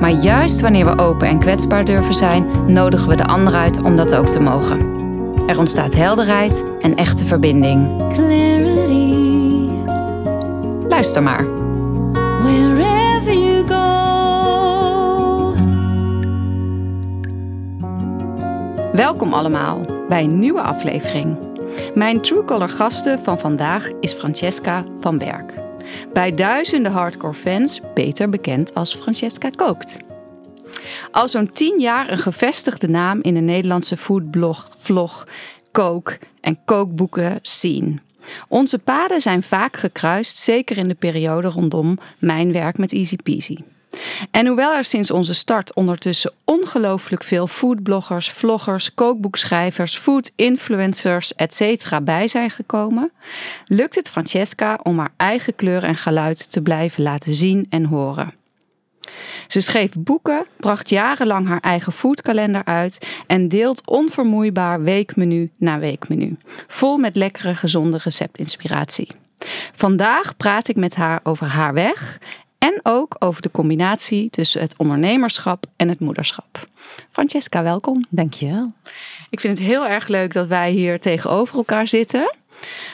Maar juist wanneer we open en kwetsbaar durven zijn, nodigen we de ander uit om dat ook te mogen. Er ontstaat helderheid en echte verbinding. clarity Luister maar. wherever you go. Welkom allemaal bij een nieuwe aflevering. Mijn True Color gasten van vandaag is Francesca van Berk. Bij duizenden hardcore fans beter bekend als Francesca Kookt. Al zo'n tien jaar een gevestigde naam in de Nederlandse foodblog, vlog, kook en kookboeken scene. Onze paden zijn vaak gekruist, zeker in de periode rondom mijn werk met Easy Peasy. En hoewel er sinds onze start ondertussen ongelooflijk veel foodbloggers, vloggers, kookboekschrijvers, food influencers, etc. bij zijn gekomen, lukt het Francesca om haar eigen kleur en geluid te blijven laten zien en horen. Ze schreef boeken, bracht jarenlang haar eigen foodkalender uit en deelt onvermoeibaar weekmenu na weekmenu, vol met lekkere gezonde receptinspiratie. Vandaag praat ik met haar over haar weg en ook over de combinatie tussen het ondernemerschap en het moederschap. Francesca, welkom. Dankjewel. Ik vind het heel erg leuk dat wij hier tegenover elkaar zitten.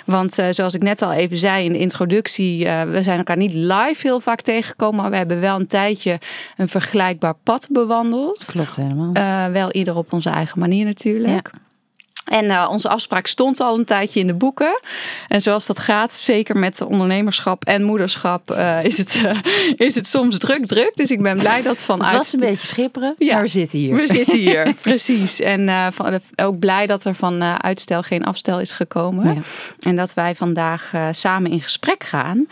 Want eh, zoals ik net al even zei in de introductie, eh, we zijn elkaar niet live heel vaak tegengekomen, maar we hebben wel een tijdje een vergelijkbaar pad bewandeld. Klopt helemaal. Eh, wel ieder op onze eigen manier natuurlijk. En eh, onze afspraak stond al een tijdje in de boeken. En zoals dat gaat, zeker met ondernemerschap en moederschap, eh, is, het, eh, is het soms druk, druk. Dus ik ben blij dat vanuit... het was een beetje schipperen, Ja. maar we zitten hier. We zitten hier, precies. En van, ook blij dat er van uitstel geen afstel is gekomen. Ja. En dat wij vandaag samen in gesprek gaan.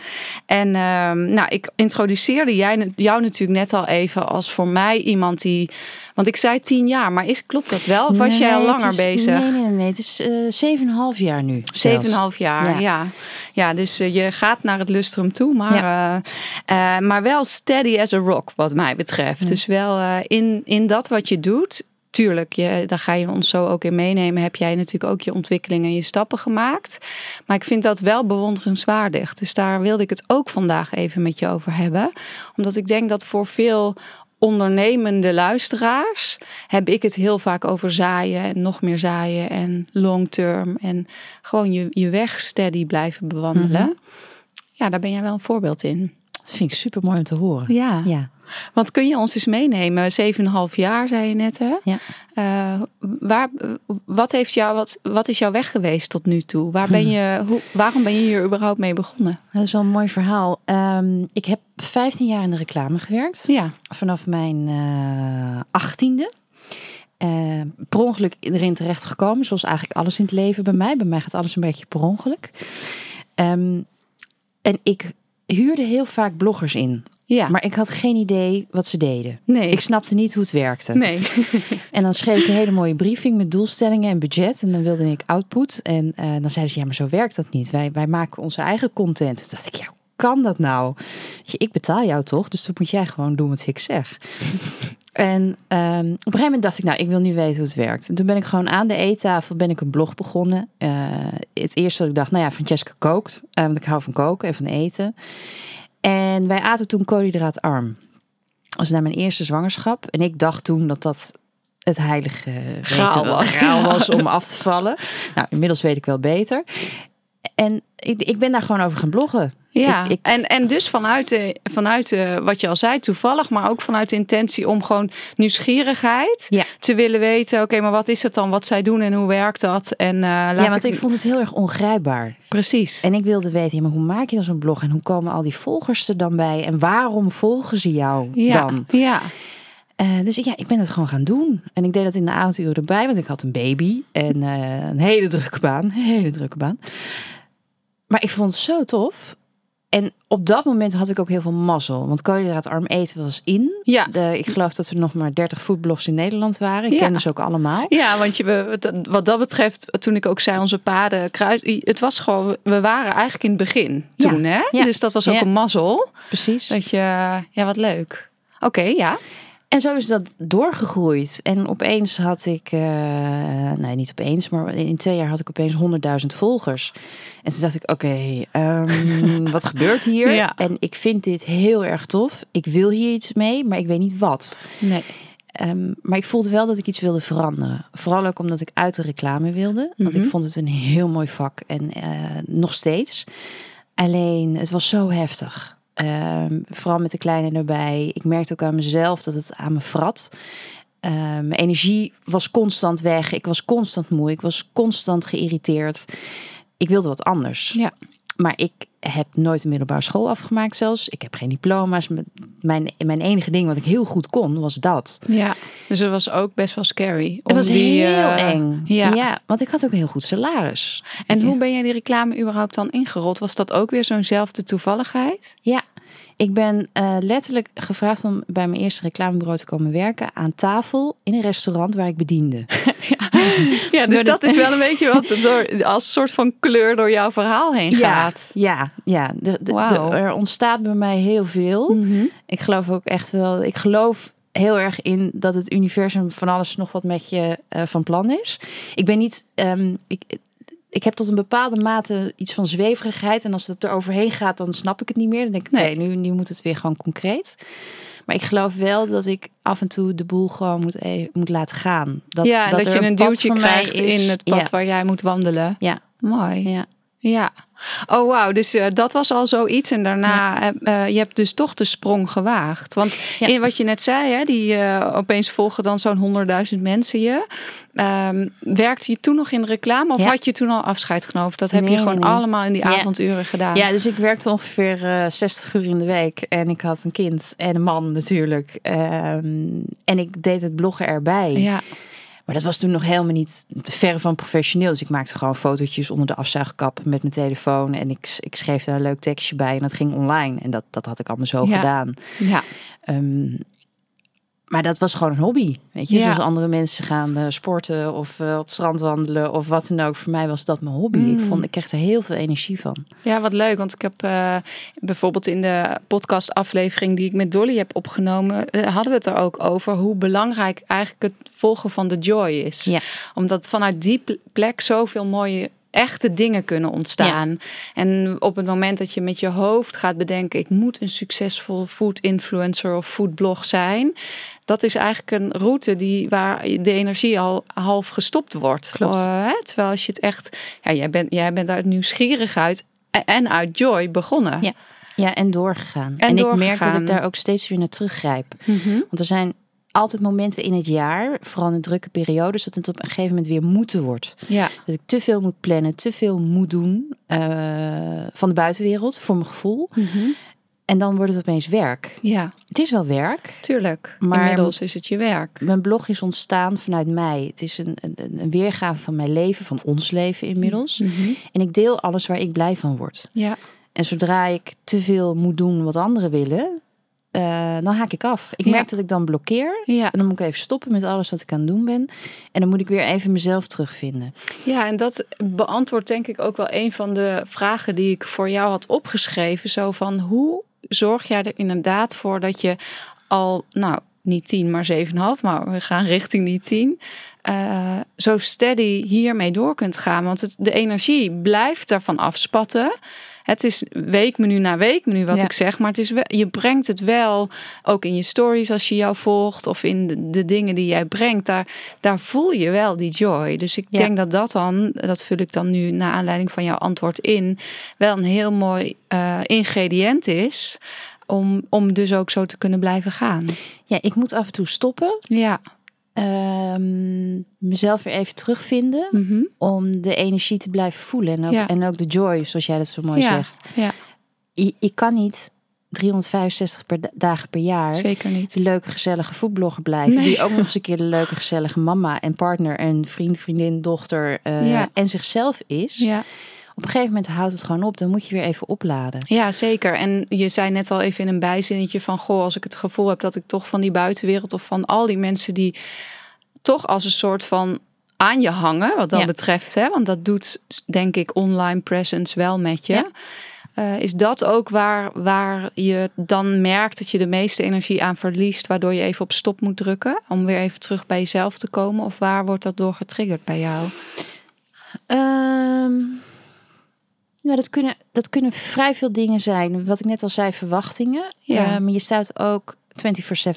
En ehm, nou, ik introduceerde jij, jou natuurlijk net al even als voor mij iemand die... Want ik zei tien jaar, maar is, klopt dat wel? Of was Nee, jij al langer is- bezig? Nee, nee, nee, nee. Het is eh, zeven en half jaar nu. Zeven en half jaar, ja. Ja. ja. dus eh, je gaat naar het lustrum toe, maar, eh, maar wel steady as a rock, wat mij betreft. Dus wel in, in dat wat je doet. Tuurlijk, je, daar ga je ons zo ook in meenemen. Heb jij natuurlijk ook je ontwikkelingen en je stappen gemaakt. Maar ik vind dat wel bewonderenswaardig. Dus daar wilde ik het ook vandaag even met je over hebben. Omdat ik denk dat voor veel ondernemende luisteraars heb ik het heel vaak over zaaien en nog meer zaaien en long term en gewoon je, je weg steady blijven bewandelen. Ja, daar ben jij wel een voorbeeld in. Dat vind ik super mooi om te horen. Ja. Ja. Want kun je ons eens meenemen? Zeven en een half jaar, zei je net, hè? Ja. Eh, waar, wat, heeft jou, wat, wat is jouw weg geweest tot nu toe? Waar ben je, hoe, waarom ben je hier überhaupt mee begonnen? Dat is wel een mooi verhaal. Ehm, ik heb 15 jaar in de reclame gewerkt. Ja, Vanaf mijn eh, achttiende. Eh per ongeluk erin terecht gekomen. Zoals eigenlijk alles in het leven bij mij. Bij mij gaat alles een beetje per ongeluk. Ehm, en ik huurde heel vaak bloggers in. Ja. Maar ik had geen idee wat ze deden. nee. Ik snapte niet hoe het werkte. nee. En dan schreef ik een hele mooie briefing met doelstellingen en budget. En dan wilde ik output. En eh, dan zeiden ze, ja, maar zo werkt dat niet. Wij, wij maken onze eigen content. Toen dacht ik, ja, hoe kan dat nou? Je, ik betaal jou toch? Dus dan moet jij gewoon doen wat ik zeg. En ehm, op een gegeven moment dacht ik, nou, ik wil nu weten hoe het werkt. En toen ben ik gewoon aan de eettafel ben ik een blog begonnen. Eh, het eerste wat ik dacht, nou ja, Francesca kookt. Eh, want ik hou van koken en van eten. En wij aten toen koolhydraatarm. Dat was na mijn eerste zwangerschap. En ik dacht toen dat dat het heilige Graal was. was om af te vallen. Nou, inmiddels weet ik wel beter. En ik, ik ben daar gewoon over gaan bloggen. Ja, Ik- ik- en, en dus vanuit, de, vanuit de, wat je al zei, toevallig, maar ook vanuit de intentie om gewoon nieuwsgierigheid Ja. te willen weten. Oké, maar wat is het dan? Wat zij doen en hoe werkt dat? En uh, laat ja, want ik vond het heel erg ongrijpbaar. precies. En ik wilde weten, ja, maar hoe maak je dan zo'n blog? En hoe komen al die volgers er dan bij? En waarom volgen ze jou ja, dan? ja, Eh, dus ja, ik ben het gewoon gaan doen. En ik deed dat in de avonduren erbij, want ik had een baby en eh, een hele drukke baan. Een hele drukke baan. Maar ik vond het zo tof. En op dat moment had ik ook heel veel mazzel. Want koolhydraatarm eten was in. Ja. De, ik geloof dat er nog maar 30 foodblogs in Nederland waren. Ik Ja. ken ze ook allemaal. Ja, want je, wat dat betreft, toen ik ook zei onze paden kruis, het was gewoon, we waren eigenlijk in het begin Ja, toen, hè? ja. Dus dat was ook een mazzel. Precies. Dat je, ja, wat leuk. Oké, ja. En zo is dat doorgegroeid. En opeens had ik, eh, nee niet opeens, maar in twee jaar had ik opeens 100.000 volgers. En toen dacht ik, oké, ehm, wat gebeurt hier? Ja. En ik vind dit heel erg tof. Ik wil hier iets mee, maar ik weet niet wat. Nee. Ehm, maar ik voelde wel dat ik iets wilde veranderen. Vooral ook omdat ik uit de reclame wilde. Want Mhm. ik vond het een heel mooi vak. En eh, nog steeds. Alleen, het was zo heftig. Ehm, vooral met de kleine erbij. Ik merkte ook aan mezelf dat het aan me vrat. Ehm, mijn energie was constant weg. Ik was constant moe. Ik was constant geïrriteerd. Ik wilde wat anders. Ja. Maar ik heb nooit een middelbare school afgemaakt zelfs. Ik heb geen diploma's. Mijn, mijn enige ding wat ik heel goed kon, was dat. Ja. Dus het was ook best wel scary. Het was die, heel eh, eng. Ja. Ja. want ik had ook een heel goed salaris. En Ja. hoe ben jij die reclame überhaupt dan ingerold? Was dat ook weer zo'nzelfde toevalligheid? Ja, ik ben eh, letterlijk gevraagd om bij mijn eerste reclamebureau te komen werken aan tafel in een restaurant waar ik bediende. Ja, dus dat is wel een beetje wat door, als soort van kleur door jouw verhaal heen gaat. ja, ja. De, de- de- Wauw. er ontstaat bij mij heel veel. Mhm. Ik geloof ook echt wel, ik geloof heel erg in dat het universum van alles nog wat met je eh, van plan is. Ik ben niet, ehm, ik, ik heb tot een bepaalde mate iets van zweverigheid. En als het er overheen gaat, dan snap ik het niet meer. Dan denk ik, nee, nu, nu moet het weer gewoon concreet. Maar ik geloof wel dat ik af en toe de boel gewoon moet, e- moet laten gaan. Dat, ja, dat, je een duwtje krijgt is. in het pad Ja, waar jij moet wandelen. ja, Mooi. ja. Ja. Oh, wauw. Dus eh, dat was al zoiets. En daarna, heb eh, je hebt dus toch de sprong gewaagd. Want Ja. in wat je net zei, hè, die eh, opeens volgen dan zo'n honderdduizend mensen je. Ehm, werkte je toen nog in de reclame of Ja. had je toen al afscheid genomen? Dat heb Nee, je gewoon nee, allemaal in die avonduren gedaan. Ja, dus ik werkte ongeveer eh 60 uur in de week. En ik had een kind en een man natuurlijk. Ehm, en ik deed het bloggen erbij. ja. Maar dat was toen nog helemaal niet verre van professioneel. Dus ik maakte gewoon fotootjes onder de afzuigkap met mijn telefoon. En ik, ik schreef daar een leuk tekstje bij. En dat ging online. En dat, dat had ik allemaal zo Ja. gedaan. ja. Ehm, maar dat was gewoon een hobby. Weet je, Ja. zoals andere mensen gaan eh, sporten of eh, op het strand wandelen of wat dan ook. Voor mij was dat mijn hobby. Mm. Ik, vond, ik kreeg er heel veel energie van. Ja, wat leuk. Want ik heb eh, bijvoorbeeld in de podcastaflevering die ik met Dolly heb opgenomen, hadden we het er ook over hoe belangrijk eigenlijk het volgen van de joy is. Ja. Omdat vanuit die pl- plek zoveel mooie echte dingen kunnen ontstaan. En op het moment dat je met je hoofd gaat bedenken, ik moet een succesvol food influencer of foodblog zijn. Dat is eigenlijk een route die, waar de energie al half gestopt wordt. Klopt. Eh, hè? Terwijl als je het echt, ja, jij bent, jij bent uit nieuwsgierigheid en uit joy begonnen. Ja. Ja, en doorgegaan. En En, ik merk dat ik daar ook steeds weer naar teruggrijp. Mhm. Want er zijn altijd momenten in het jaar, vooral in drukke periodes, dat het op een gegeven moment weer moeten wordt. Ja, Dat ik te veel moet plannen, te veel moet doen eh, van de buitenwereld, voor mijn gevoel. En dan wordt het opeens werk. ja, Het is wel werk. tuurlijk. Maar- Inmiddels is het je werk. Mijn blog is ontstaan vanuit mij. Het is een, een, een weergave van mijn leven, van ons leven inmiddels. Mhm. En ik deel alles waar ik blij van word. Ja, En zodra ik te veel moet doen wat anderen willen, eh, dan haak ik af. Ik Ja. merk dat ik dan blokkeer. ja. En dan moet ik even stoppen met alles wat ik aan het doen ben. En dan moet ik weer even mezelf terugvinden. Ja, en dat beantwoordt denk ik ook wel een van de vragen die ik voor jou had opgeschreven. Zo van hoe zorg jij er inderdaad voor dat je al, nou niet 10, maar 7,5, maar we gaan richting die 10. eh, zo steady hiermee door kunt gaan. Want het, de energie blijft daarvan afspatten. Het is weekmenu na weekmenu wat Ja. ik zeg. Maar het is wel, je brengt het wel ook in je stories als je jou volgt. Of in de, de dingen die jij brengt. Daar, daar voel je wel die joy. Dus ik Ja. denk dat dat dan, dat vul ik dan nu naar aanleiding van jouw antwoord in. Wel een heel mooi eh, ingrediënt is. Om, om dus ook zo te kunnen blijven gaan. Ja, ik moet af en toe stoppen. Ja. Ehm, mezelf weer even terugvinden. Mhm. Om de energie te blijven voelen. En ook, Ja. en ook de joy, zoals jij dat zo mooi ja. zegt. Ja, Ik, ik kan niet 365 per da- dagen per jaar... zeker niet. de leuke gezellige voetblogger blijven. Nee. Die ook nog eens een keer de leuke gezellige mama en partner en vriend, vriendin, dochter eh, Ja. en zichzelf is. Ja, Op een gegeven moment houdt het gewoon op. Dan moet je weer even opladen. Ja, zeker. En je zei net al even in een bijzinnetje van... goh, als ik het gevoel heb dat ik toch van die buitenwereld... of van al die mensen die toch als een soort van aan je hangen... wat dat Ja. betreft, hè, want dat doet denk ik online presence wel met je... Ja. Eh, is dat ook waar, waar je dan merkt dat je de meeste energie aan verliest... waardoor je even op stop moet drukken... om weer even terug bij jezelf te komen? Of waar wordt dat door getriggerd bij jou? Ehm, nou, dat kunnen, dat kunnen vrij veel dingen zijn. Wat ik net al zei, verwachtingen. Ja. Maar je staat ook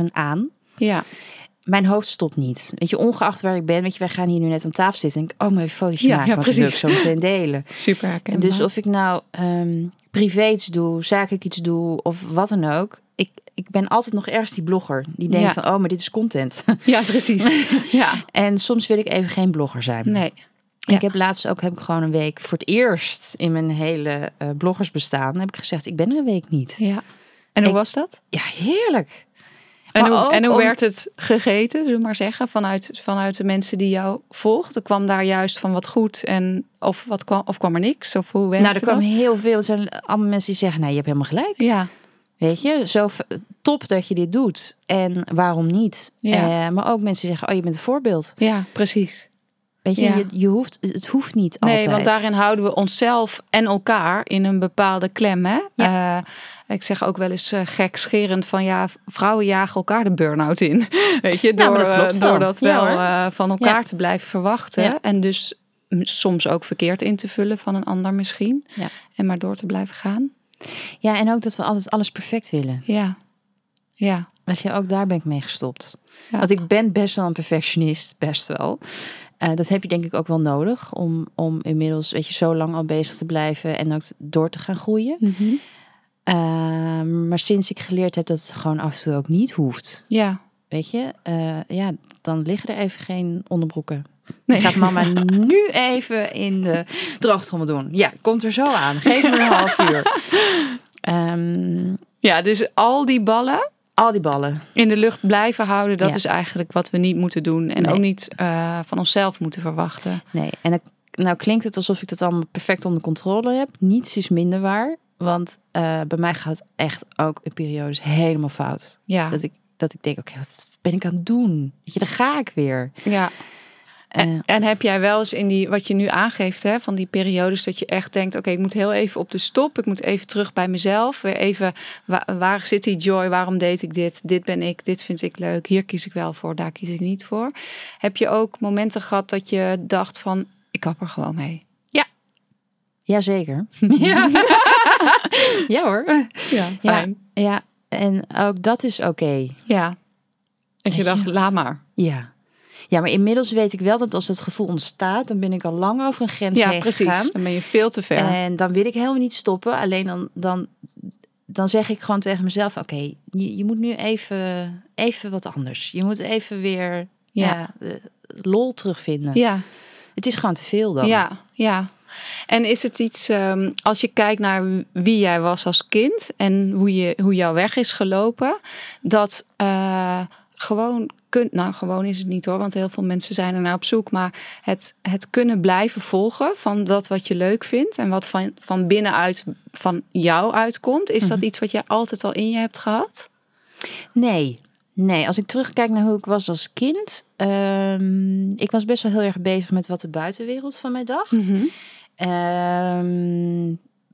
24-7 aan. Ja, Mijn hoofd stopt niet. Weet je, ongeacht waar ik ben. Weet je, wij gaan hier nu net aan tafel zitten. En ik, oh, mijn fotootje Ja, maken. ja, want wil ik precies. zo meteen delen. super herkenbaar. Dus of ik nou ehm privé iets doe, zakelijk iets doe of wat dan ook. Ik, ik ben altijd nog ergens die blogger. Die denkt Ja. van, oh, maar dit is content. Ja, precies. ja, en soms wil ik even geen blogger zijn. nee. Ja. Ik heb laatst ook heb ik gewoon een week voor het eerst in mijn hele eh, bloggersbestaan heb ik gezegd ik ben er een week niet. Ja. En hoe Ik- was dat? Ja, heerlijk. En Maar hoe, en hoe om- werd het gegeten, zullen we maar zeggen, vanuit, vanuit de mensen die jou volgden? Kwam daar juist van wat goed en of, wat kwam, of kwam er niks? Of hoe Nou, er kwam dat? heel veel. Er zijn allemaal mensen die zeggen, nou, je hebt helemaal gelijk. Ja, Weet je, zo top dat je dit doet. En waarom niet? Ja. Eh, maar ook mensen die zeggen, oh, je bent een voorbeeld. ja, precies. Weet je, Ja. je, je hoeft, het hoeft niet Nee, altijd. want daarin houden we onszelf en elkaar in een bepaalde klem. Hè? Eh, ik zeg ook wel eens uh, gekscherend van ja, vrouwen jagen elkaar de burn-out in. Weet je, Ja, door, dat eh, wel. door dat wel van elkaar te blijven verwachten. En dus soms ook verkeerd in te vullen van een ander misschien. En maar door te blijven gaan. Ja, en ook dat we altijd alles perfect willen. Ja, ja. Weet je, ook daar ben ik mee gestopt. Want ik ben best wel een perfectionist, best wel. Eh, dat heb je denk ik ook wel nodig om, om inmiddels, weet je, zo lang al bezig te blijven en ook door te gaan groeien. Mhm. Eh, maar sinds ik geleerd heb dat het gewoon af en toe ook niet hoeft, Ja. weet je, eh, ja, dan liggen er even geen onderbroeken. Nee. Gaat mama nu even in de droogtrommel doen? Ja, komt er zo aan. Geef me een half uur. Ehm, Ja, dus al die ballen al die ballen. in de lucht blijven houden, dat Ja. is eigenlijk wat we niet moeten doen. En Nee. ook niet eh, van onszelf moeten verwachten. Nee, en nou klinkt het alsof ik het allemaal perfect onder controle heb. Niets is minder waar. Want eh, bij mij gaat het echt ook in periodes helemaal fout. Ja, Dat, ik, dat ik denk, oké, wat ben ik aan het doen? Weet je, daar ga ik weer. ja. En heb jij wel eens in die, wat je nu aangeeft, hè, van die periodes dat je echt denkt: oké, ik moet heel even op de stop. Ik moet even terug bij mezelf. Weer even, wa- waar zit die joy? Waarom deed ik dit? Dit ben ik, dit vind ik leuk. Hier kies ik wel voor, daar kies ik niet voor. Heb je ook momenten gehad dat je dacht: van, ik kap er gewoon mee? Jazeker. Ja, ja hoor. ja, Ja. fijn. Ja, en ook dat is oké. Ja. Weet je? dacht: laat maar. Ja. Ja, maar inmiddels weet ik wel dat als het gevoel ontstaat, dan ben ik al lang over een grens Ja, heen precies. gegaan. Dan ben je veel te ver. En dan wil ik helemaal niet stoppen. Alleen dan, dan, dan zeg ik gewoon tegen mezelf: Oké, je, je moet nu even, even wat anders. Je moet even weer Ja. ja. de lol terugvinden. ja. Het is gewoon te veel dan. Ja, ja. En is het iets, ehm, als je kijkt naar wie jij was als kind en hoe, je, hoe jouw weg is gelopen, dat eh, gewoon kunt, nou gewoon is het niet hoor, want heel veel mensen zijn er naar op zoek, maar het, het kunnen blijven volgen van dat wat je leuk vindt en wat van, van binnenuit van jou uitkomt, is dat iets wat jij altijd al in je hebt gehad? Nee. Nee, als ik terugkijk naar hoe ik was als kind. ehm, ik was best wel heel erg bezig met wat de buitenwereld van mij dacht.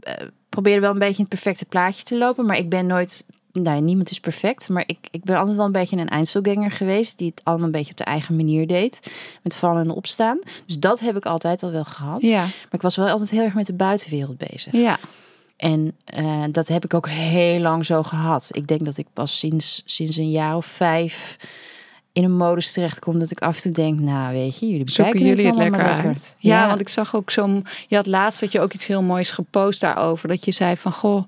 Eh, probeerde wel een beetje het perfecte plaatje te lopen. Maar ik ben nooit... Nou, niemand is perfect. Maar ik, ik ben altijd wel een beetje een Einzelganger geweest. Die het allemaal een beetje op de eigen manier deed. Met vallen en opstaan. Dus dat heb ik altijd al wel gehad. Ja, Maar ik was wel altijd heel erg met de buitenwereld bezig. ja, En eh, dat heb ik ook heel lang zo gehad. Ik denk dat ik pas sinds, sinds een jaar of vijf in een modus terechtkom dat ik af en toe denk, nou weet je, jullie bekijken jullie het lekker maar uit. Ja, Ja. want ik zag ook zo'n. Je had laatst dat je ook iets heel moois gepost daarover. Dat je zei van goh,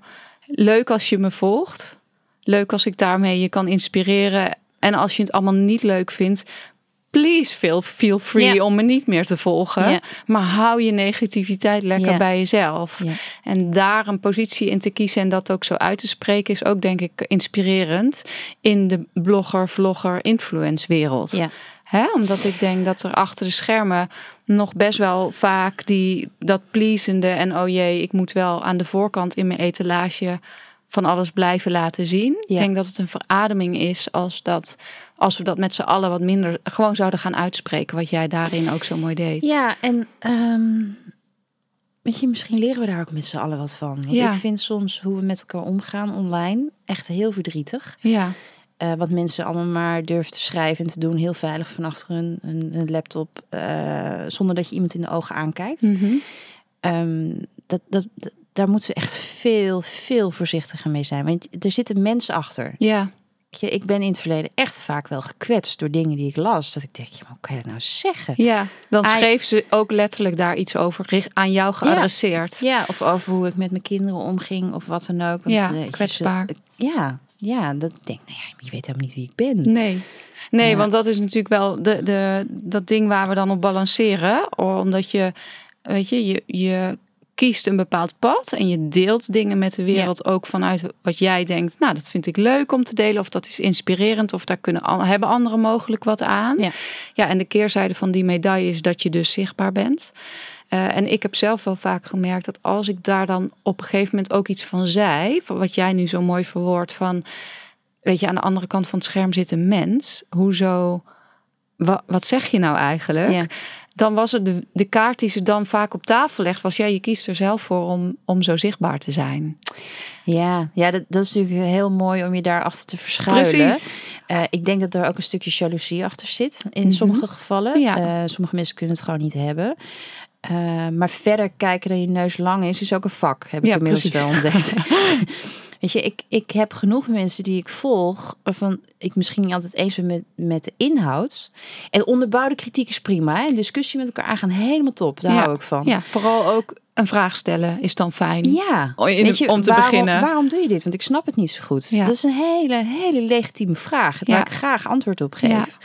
leuk als je me volgt. Leuk als ik daarmee je kan inspireren. En als je het allemaal niet leuk vindt, please feel, feel free Ja. om me niet meer te volgen. Ja. Maar hou je negativiteit lekker Ja. bij jezelf. En daar een positie in te kiezen en dat ook zo uit te spreken, is ook denk ik inspirerend in de blogger, vlogger, influence wereld. Hè? Omdat ik denk dat er achter de schermen nog best wel vaak die, dat pleasende en oh jee, ik moet wel aan de voorkant in mijn etalage van alles blijven laten zien. Ja. Ik denk dat het een verademing is als, dat, als we dat met z'n allen wat minder gewoon zouden gaan uitspreken. Wat jij daarin ook zo mooi deed. Ja, en ehm, weet je, misschien leren we daar ook met z'n allen wat van. Want Ja. ik vind soms hoe we met elkaar omgaan online echt heel verdrietig. ja. Eh, wat mensen allemaal maar durven te schrijven en te doen, heel veilig van achter hun, hun, hun laptop, eh, zonder dat je iemand in de ogen aankijkt. Mhm. Ehm, dat, dat, dat- daar moeten we echt veel, veel voorzichtiger mee zijn. Want er zitten mensen achter. ja. Je, Ik ben in het verleden echt vaak wel gekwetst door dingen die ik las. Dat ik denk, ja, maar hoe kan je dat nou zeggen? Ja, dan schreef ze ook letterlijk daar iets over aan jou geadresseerd. Ja, of over hoe ik met mijn kinderen omging of wat dan ook. Want, Ja, eh, je, kwetsbaar. ze- Ja, ja, dat ik denk, nou ja, je weet helemaal niet wie ik ben. Nee. Nee, Ja. want dat is natuurlijk wel de, de, dat ding waar we dan op balanceren. Omdat je, weet je, je, je kiest een bepaald pad en je deelt dingen met de wereld ook vanuit wat jij denkt. Nou, dat vind ik leuk om te delen of dat is inspirerend of daar kunnen, hebben anderen mogelijk wat aan. Ja. ja, en de keerzijde van die medaille is dat je dus zichtbaar bent. Eh, en ik heb zelf wel vaak gemerkt dat als ik daar dan op een gegeven moment ook iets van zei, van wat jij nu zo mooi verwoordt van, weet je, aan de andere kant van het scherm zit een mens. Hoezo, wa, wat zeg je nou eigenlijk? Ja. Dan was het de, de kaart die ze dan vaak op tafel legt, was ja, je kiest er zelf voor om, om zo zichtbaar te zijn. Ja, ja dat, dat is natuurlijk heel mooi om je daarachter te verschuilen. Precies. Eh, ik denk dat er ook een stukje jaloezie achter zit in Mhm. sommige gevallen. Ja. Eh, sommige mensen kunnen het gewoon niet hebben. Eh, maar verder kijken dat je neus lang is, is ook een vak. Heb ik Ja, inmiddels precies. wel ontdekt. Weet je, ik, ik heb genoeg mensen die ik volg, waarvan ik misschien niet altijd eens ben met, met de inhoud. En onderbouwde kritiek is prima. Hè? Discussie met elkaar aangaan, helemaal top. Daar Ja. hou ik van. Ja, vooral ook een vraag stellen is dan fijn. Ja, Oh, in- Weet je, om te waarom, beginnen. Waarom doe je dit? Want ik snap het niet zo goed. Ja. Dat is een hele, hele legitieme vraag. Waar Ja. ik graag antwoord op geef.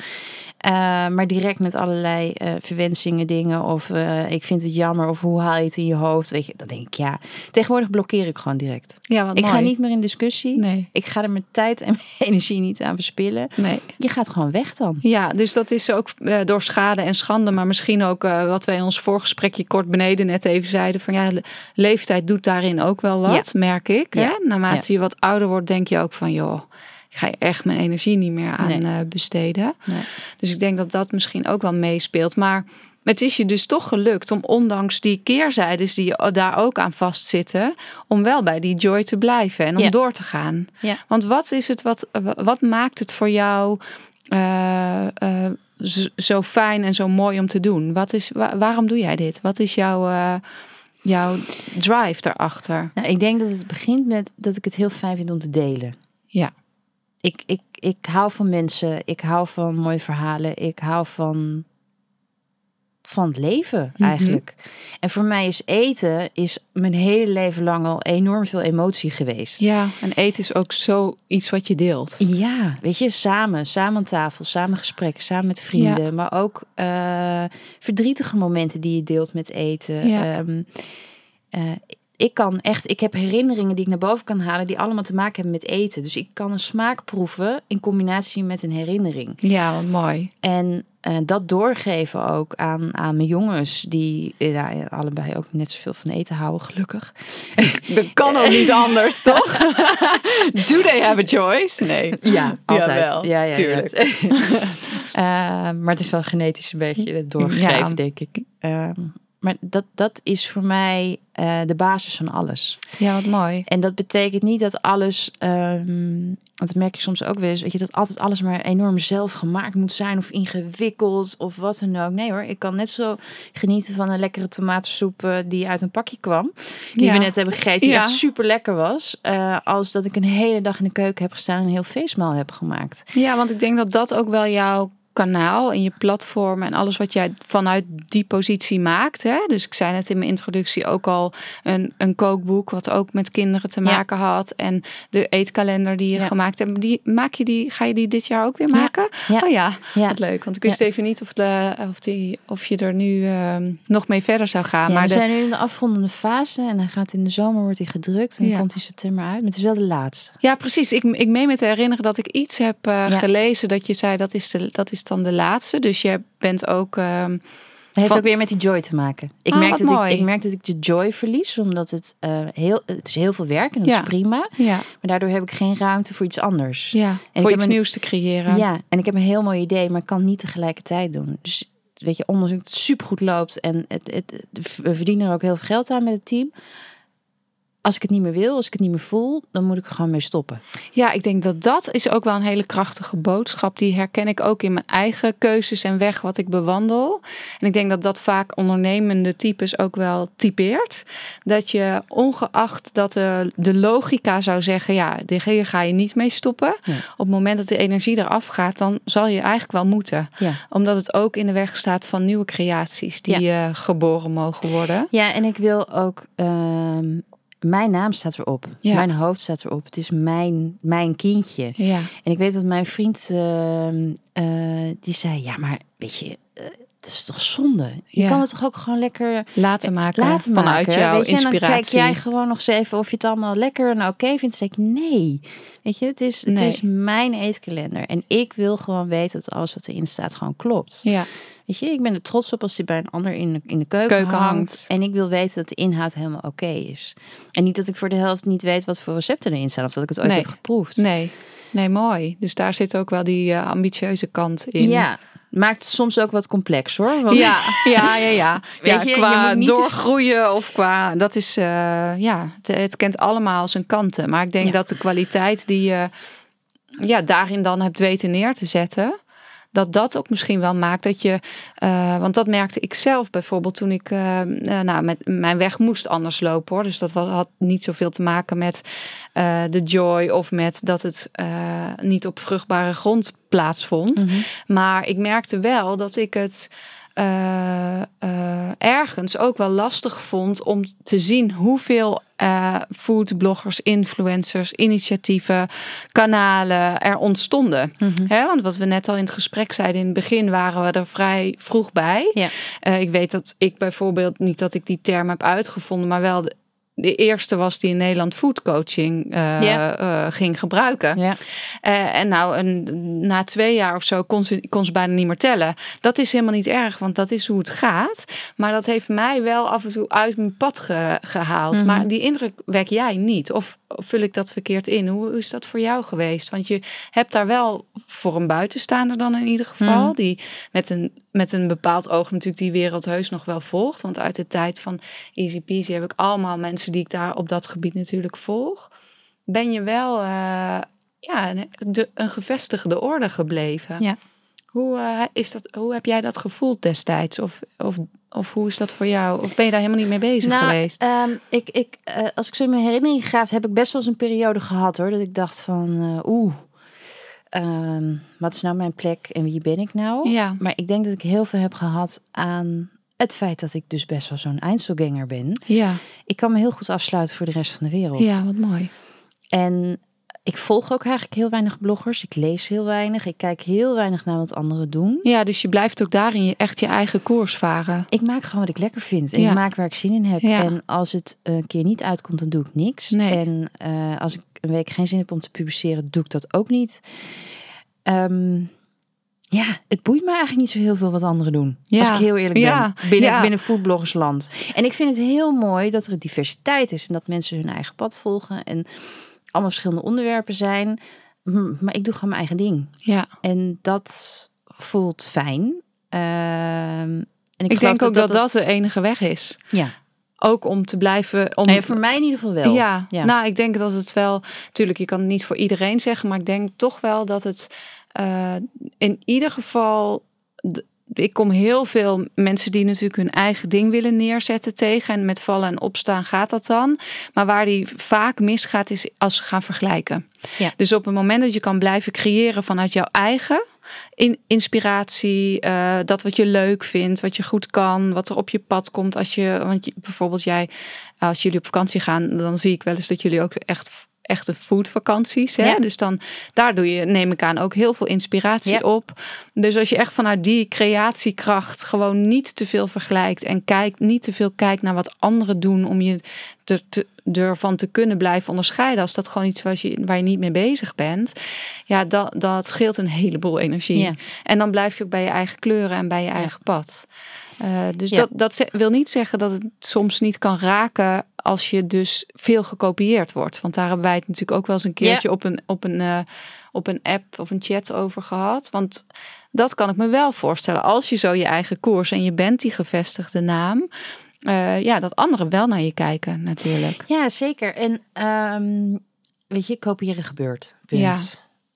Eh, maar direct met allerlei eh, verwensingen dingen. Of eh, ik vind het jammer. Of hoe haal je het in je hoofd? Weet je, dan denk ik ja. Tegenwoordig blokkeer ik gewoon direct. Ja, wat ik ga niet meer in discussie. Nee, Ik ga er mijn tijd en mijn energie niet aan verspillen. nee. Je gaat gewoon weg dan. Ja, dus dat is ook door schade en schande, maar misschien ook wat wij in ons voorgesprekje kort beneden net even zeiden: van ja, le- leeftijd doet daarin ook wel wat, merk ik. Ja. Hè? Naarmate je wat ouder wordt, denk je ook van joh, ik ga echt mijn energie niet meer aan Nee. eh, besteden. Nee. Dus ik denk dat dat misschien ook wel meespeelt. Maar het is je dus toch gelukt om ondanks die keerzijdes die je daar ook aan vastzitten, om wel bij die joy te blijven en om Ja. door te gaan. Ja. Want wat is het, wat, wat maakt het voor jou eh, eh, zo fijn en zo mooi om te doen? Wat is, wa- waarom doe jij dit? Wat is jouw, eh, jouw drive daarachter? Nou, ik denk dat het begint met dat ik het heel fijn vind om te delen. Ja. Ik, ik, ik hou van mensen. Ik hou van mooie verhalen. Ik hou van, van het leven Mhm. eigenlijk. En voor mij is eten is mijn hele leven lang al enorm veel emotie geweest. Ja, en eten is ook zo iets wat je deelt. Ja, weet je, samen, samen aan tafel, samen gesprekken, samen met vrienden, maar ook eh, verdrietige momenten die je deelt met eten. Ja. Ehm, eh, ik kan echt, ik heb herinneringen die ik naar boven kan halen, die allemaal te maken hebben met eten. Dus ik kan een smaak proeven in combinatie met een herinnering. Ja, wat mooi. En eh, dat doorgeven ook aan, aan mijn jongens, die eh, ja, allebei ook net zoveel van eten houden, gelukkig. Dat kan ook niet anders, toch? Do they have a choice? Nee. Ja, altijd. Jawel, ja, ja, tuurlijk. Ja. Eh, maar het is wel genetisch een beetje doorgegeven, Ja. denk ik. Ehm, maar dat, dat is voor mij eh, de basis van alles. Ja, wat mooi. En dat betekent niet dat alles, ehm, want dat merk je soms ook weer eens, weet je, dat altijd alles maar enorm zelf gemaakt moet zijn of ingewikkeld of wat dan ook. Nee hoor, ik kan net zo genieten van een lekkere tomatensoep eh, die uit een pakje kwam, die Ja. we net hebben gegeten, die Ja. echt super lekker was, eh, als dat ik een hele dag in de keuken heb gestaan en een heel feestmaal heb gemaakt. Ja, want ik denk dat dat ook wel jouw kanaal en je platform en alles wat jij vanuit die positie maakt. Hè? Dus ik zei net in mijn introductie ook al een, een kookboek wat ook met kinderen te Ja. maken had. En de eetkalender die je Ja. gemaakt hebt. Die, maak je die, ga je die dit jaar ook weer maken? Ja. Oh ja, Ja. wat leuk. Want ik wist even niet of, de, of, die, of je er nu ehm, nog mee verder zou gaan. Maar we de, zijn nu in de afrondende fase en hij gaat in de zomer wordt hij gedrukt en dan komt hij september uit. Maar het is wel de laatste. Ja, precies. Ik, ik meen me te herinneren dat ik iets heb eh, gelezen dat je zei dat is de, dat is dan de laatste. Dus je bent ook. Het heeft ook weer met die joy te maken. Ik, Ah, merk, dat ik, mooi. ik merk dat ik de joy verlies, omdat het, eh, heel, het is heel veel werk en dat Ja. is prima. ja, Maar daardoor heb ik geen ruimte voor iets anders. ja. ik voor iets een- nieuws te creëren. Ja, en ik heb een heel mooi idee, maar ik kan niet tegelijkertijd doen. Dus weet je, dat het supergoed loopt en het, het, het- we verdienen er ook heel veel geld aan met het team. Als ik het niet meer wil, als ik het niet meer voel, dan moet ik er gewoon mee stoppen. Ja, ik denk dat dat is ook wel een hele krachtige boodschap. Die herken ik ook in mijn eigen keuzes en weg wat ik bewandel. En ik denk dat dat vaak ondernemende types ook wel typeert. Dat je ongeacht dat de, de logica zou zeggen, ja, hier ga je niet mee stoppen. Nee. Op het moment dat de energie eraf gaat, dan zal je eigenlijk wel moeten. Ja. Omdat het ook in de weg staat van nieuwe creaties die eh, geboren mogen worden. Ja, en ik wil ook. ehm, mijn naam staat erop. Ja. Mijn hoofd staat erop. Het is mijn, mijn kindje. Ja, En ik weet dat mijn vriend. ehm, eh, die zei: Ja, maar weet je. eh, het is toch zonde? Je Ja. kan het toch ook gewoon lekker laten maken laten vanuit maken. jouw weet je? En dan inspiratie. kijk jij gewoon nog eens even of je het allemaal lekker en oké vindt. Dan zeg ik nee. Weet je, het is, het Nee. is mijn eetkalender. En ik wil gewoon weten dat alles wat erin staat gewoon klopt. Ja, Weet je, ik ben er trots op als die bij een ander in de, in de keuken, Keuken hangt. hangt. En ik wil weten dat de inhoud helemaal oké is. En niet dat ik voor de helft niet weet wat voor recepten erin staan. Of dat ik het ooit Nee. heb geproefd. Nee, nee, mooi. Dus daar zit ook wel die eh, ambitieuze kant in. Ja, maakt het soms ook wat complex hoor. Want Ja, ja, ja, ja. Weet ja je, je qua moet niet te- doorgroeien of qua... Dat is, eh, ja, het, het kent allemaal zijn kanten. Maar ik denk Ja. dat de kwaliteit die je ja, daarin dan hebt weten neer te zetten... Dat dat ook misschien wel maakt dat je... eh, want dat merkte ik zelf bijvoorbeeld toen ik... eh, eh, nou, met mijn weg moest anders lopen hoor. Dus dat was, had niet zoveel te maken met de joy... of met dat het niet op vruchtbare grond plaatsvond. Mhm. Maar ik merkte wel dat ik het eh, eh, ergens ook wel lastig vond om te zien hoeveel eh foodbloggers, influencers, initiatieven, kanalen er ontstonden. Mhm. Want wat we net al in het gesprek zeiden, in het begin waren we er vrij vroeg bij. Ja. Ik weet dat ik bijvoorbeeld, niet dat ik die term heb uitgevonden, maar wel de, eerste was die in Nederland foodcoaching eh Ja. eh, ging gebruiken. Ja. Eh, en nou, een, na twee jaar of zo kon ze, kon ze bijna niet meer tellen. Dat is helemaal niet erg, want dat is hoe het gaat. Maar dat heeft mij wel af en toe uit mijn pad ge- gehaald. Mhm. Maar die indruk wek jij niet. Of, of vul ik dat verkeerd in? Hoe is dat voor jou geweest? Want je hebt daar wel voor een buitenstaander dan in ieder geval. Mhm. Die met een, met een bepaald oog natuurlijk die wereld heus nog wel volgt. Want uit de tijd van Easy Peasy heb ik allemaal mensen die ik daar op dat gebied natuurlijk volg. Ben je wel... eh, ja, een, de, een gevestigde orde gebleven. Ja. Hoe, eh, is dat, hoe heb jij dat gevoeld destijds? Of, of, of hoe is dat voor jou? Of ben je daar helemaal niet mee bezig nou, geweest? ehm, ik, ik, eh, als ik zo in mijn herinnering graaf, heb ik best wel eens een periode gehad hoor. Dat ik dacht van, eh, oeh, ehm, wat is nou mijn plek en wie ben ik nou? Ja, Maar ik denk dat ik heel veel heb gehad aan het feit dat ik dus best wel zo'n Einzelganger ben. ja, Ik kan me heel goed afsluiten voor de rest van de wereld. ja, wat mooi. En ik volg ook eigenlijk heel weinig bloggers. Ik lees heel weinig. Ik kijk heel weinig naar wat anderen doen. Ja, dus je blijft ook daarin je, echt je eigen koers varen. Ik maak gewoon wat ik lekker vind. En Ja. ik maak waar ik zin in heb. Ja. En als het een keer niet uitkomt, dan doe ik niks. Nee. En eh, als ik een week geen zin heb om te publiceren, doe ik dat ook niet. Ehm, ja, het boeit me eigenlijk niet zo heel veel wat anderen doen. Ja. Als ik heel eerlijk Ja. ben. Binnen, Ja. binnen foodbloggersland. En ik vind het heel mooi dat er een diversiteit is. En dat mensen hun eigen pad volgen. En allemaal verschillende onderwerpen zijn. Maar ik doe gewoon mijn eigen ding. Ja, En dat voelt fijn. Ehm, en ik, ik, denk ook dat dat, het- de enige weg is. Ja. Ook om te blijven... Om, Nee, voor mij in ieder geval wel. Ja, Ja. nou, ik denk dat het wel. Tuurlijk, je kan het niet voor iedereen zeggen, maar ik denk toch wel dat het eh, in ieder geval. Ik kom heel veel mensen die natuurlijk hun eigen ding willen neerzetten tegen. En met vallen en opstaan gaat dat dan. Maar waar die vaak misgaat is als ze gaan vergelijken. Ja. Dus op het moment dat je kan blijven creëren vanuit jouw eigen in, inspiratie, eh, dat wat je leuk vindt, wat je goed kan, wat er op je pad komt als je, want bijvoorbeeld jij, als jullie op vakantie gaan, dan zie ik wel eens dat jullie ook echt echte foodvakanties, hè? Ja. Dus dan daar doe je, neem ik aan, ook heel veel inspiratie Ja. op. Dus als je echt vanuit die creatiekracht gewoon niet te veel vergelijkt en kijkt, niet te veel kijkt naar wat anderen doen om je te, te, ervan te kunnen blijven onderscheiden. Als dat gewoon iets was je, waar je niet mee bezig bent. Ja, dat, dat scheelt een heleboel energie. Ja. En dan blijf je ook bij je eigen kleuren en bij je eigen pad. Eh, dus Ja. dat, dat wil niet zeggen dat het soms niet kan raken als je dus veel gekopieerd wordt. Want daar hebben wij het natuurlijk ook wel eens een keertje op, een, op, een, eh, op een app of een chat over gehad. Want dat kan ik me wel voorstellen. Als je zo je eigen koers en je bent die gevestigde naam. eh, ja, dat anderen wel naar je kijken natuurlijk. Ja, zeker. En ehm, weet je, kopiëren gebeurt. Ja.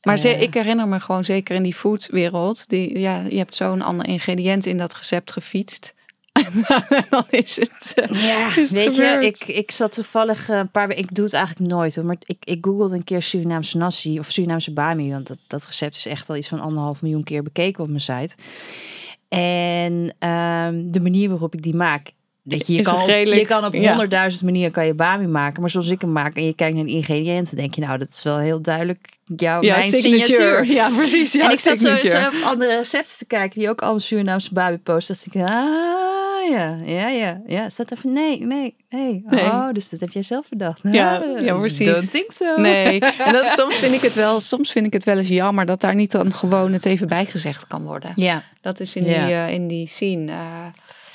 Maar ze, ik herinner me gewoon zeker in die foodwereld. Die, ja, je hebt zo'n ander ingrediënt in dat recept gefietst. en dan is het. eh, Ja, is het weet je, ik, ik zat toevallig eh, een paar weken, ik doe het eigenlijk nooit hoor, maar ik, ik googelde een keer Surinaamse nasi of Surinaamse bami, want dat, dat recept is echt al iets van anderhalf miljoen keer bekeken op mijn site. En ehm, de manier waarop ik die maak, weet je, je kan, redelijk- je kan op ja. honderdduizend manieren kan je bami maken, maar zoals ik hem maak en je kijkt naar de ingrediënten, denk je nou, dat is wel heel duidelijk jouw, ja, mijn signature. signatuur. Ja, precies. Ja, en ik zat zo, op andere recepten te kijken die ook allemaal Surinaamse baby posten. Dacht ik, ah ja, ja, ja, ja. Staat even, nee, nee, nee. Nee. Oh, dus dat heb jij zelf bedacht. Ja, Ah, ja, precies. Don't think so. Nee, en dat, soms vind ik het wel, soms vind ik het wel eens jammer dat daar niet dan gewoon het even bijgezegd kan worden. Ja, Dat is in, Ja. die, eh, in die scene, eh,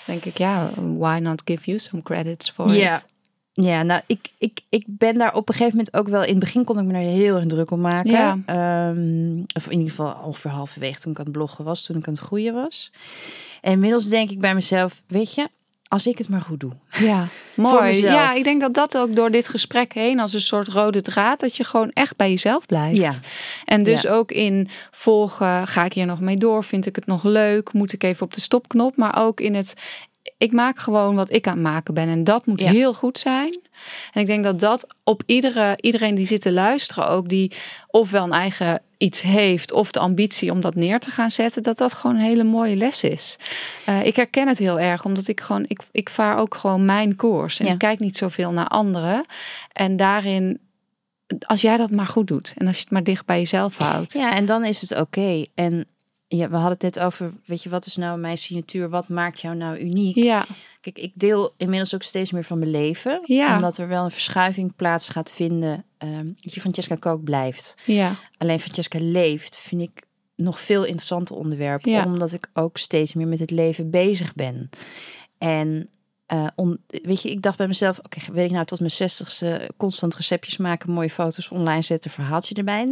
denk ik, ja, why not give you some credits for Ja. it? ja nou, ik, ik, ik ben daar op een gegeven moment ook wel... In het begin kon ik me daar heel erg druk om maken. Ja. Ehm, of in ieder geval ongeveer halverwege toen ik aan het bloggen was. Toen ik aan het groeien was. En inmiddels denk ik bij mezelf, weet je... Als ik het maar goed doe. Ja, mooi. Ja, ik denk dat dat ook door dit gesprek heen als een soort rode draad, dat je gewoon echt bij jezelf blijft. Ja. En dus Ja. ook in volgen, ga ik hier nog mee door? Vind ik het nog leuk? Moet ik even op de stopknop? Maar ook in het, ik maak gewoon wat ik aan het maken ben. En dat moet Ja. heel goed zijn. En ik denk dat dat op iedere, iedereen die zit te luisteren ook, die ofwel een eigen iets heeft of de ambitie om dat neer te gaan zetten, dat dat gewoon een hele mooie les is. Eh, ik herken het heel erg, omdat ik gewoon, ik, ik vaar ook gewoon mijn koers. En Ja. ik kijk niet zoveel naar anderen. En daarin, als jij dat maar goed doet en als je het maar dicht bij jezelf houdt. Ja, en dan is het oké. En ja, we hadden het net over, weet je, wat is nou mijn signatuur? Wat maakt jou nou uniek? Ja, Kijk, ik deel inmiddels ook steeds meer van mijn leven. Ja. Omdat er wel een verschuiving plaats gaat vinden. Ehm dat je Francesca Kook blijft. ja, Alleen Francesca leeft, vind ik nog veel interessanter onderwerp. Ja. Omdat ik ook steeds meer met het leven bezig ben. En eh, om, weet je, ik dacht bij mezelf, oké, weet ik nou tot mijn zestigste constant receptjes maken, mooie foto's online zetten, verhaaltje erbij?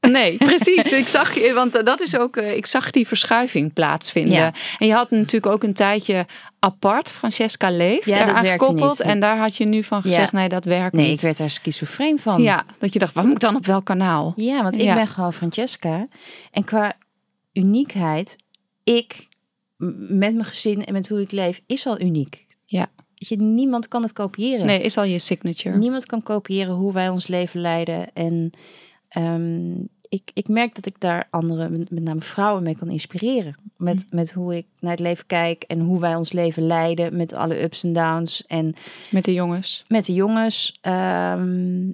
Nee, precies. Ik zag je, want eh, dat is ook, eh, ik zag die verschuiving plaatsvinden. Ja. En je had natuurlijk ook een tijdje apart, Francesca leeft, Ja, dat eraan gekoppeld. niet. En daar had je nu van gezegd, Ja. nee, dat werkt Nee, niet. ik werd daar schizofreen van. Ja, dat je dacht, wat moet ik dan op welk kanaal? Ja, want ik Ja. ben gewoon Francesca. En qua uniekheid, ik met mijn gezin en met hoe ik leef, is al uniek. Ja. Je, niemand kan het kopiëren. Nee, is al je signature. Niemand kan kopiëren hoe wij ons leven leiden. En ehm, ik, ik merk dat ik daar anderen, met name vrouwen, mee kan inspireren. Met, Mm. met hoe ik naar het leven kijk en hoe wij ons leven leiden. Met alle ups en downs. En Met de jongens. met de jongens. ehm,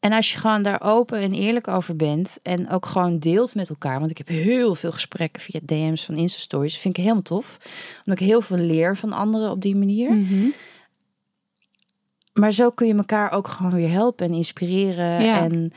en als je gewoon daar open en eerlijk over bent en ook gewoon deelt met elkaar. Want ik heb heel veel gesprekken via DM's van Insta-stories. Vind ik helemaal tof. Omdat ik heel veel leer van anderen op die manier. Mhm. Maar zo kun je elkaar ook gewoon weer helpen en inspireren. Ja. En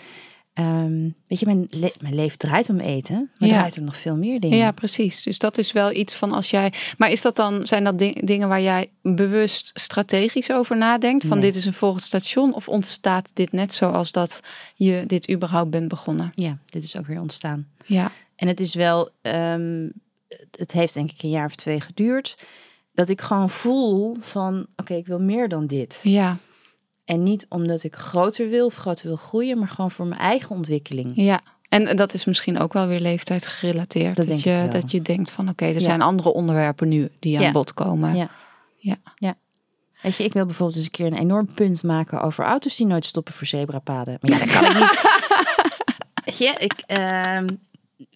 ehm, weet je, mijn, le- mijn leven draait om eten. Maar Ja. draait om nog veel meer dingen. Ja, precies. Dus dat is wel iets van als jij. Maar is dat dan, zijn dat di- dingen waar jij bewust strategisch over nadenkt? Van Nee. dit is een volgend station? Of ontstaat dit net zoals dat je dit überhaupt bent begonnen? ja, dit is ook weer ontstaan. Ja, En het is wel, ehm, het heeft denk ik een jaar of twee geduurd. Dat ik gewoon voel van, oké, ik wil meer dan dit. ja, En niet omdat ik groter wil of groter wil groeien, maar gewoon voor mijn eigen ontwikkeling. ja. En dat is misschien ook wel weer leeftijd gerelateerd. Dat je, dat je denkt van oké, er Ja. zijn andere onderwerpen nu die aan Ja. bod komen. Ja. Ja. Weet je, ik wil bijvoorbeeld eens een keer een enorm punt maken over auto's die nooit stoppen voor zebrapaden. Maar ja, dat kan ik niet. Weet je, ik, ehm,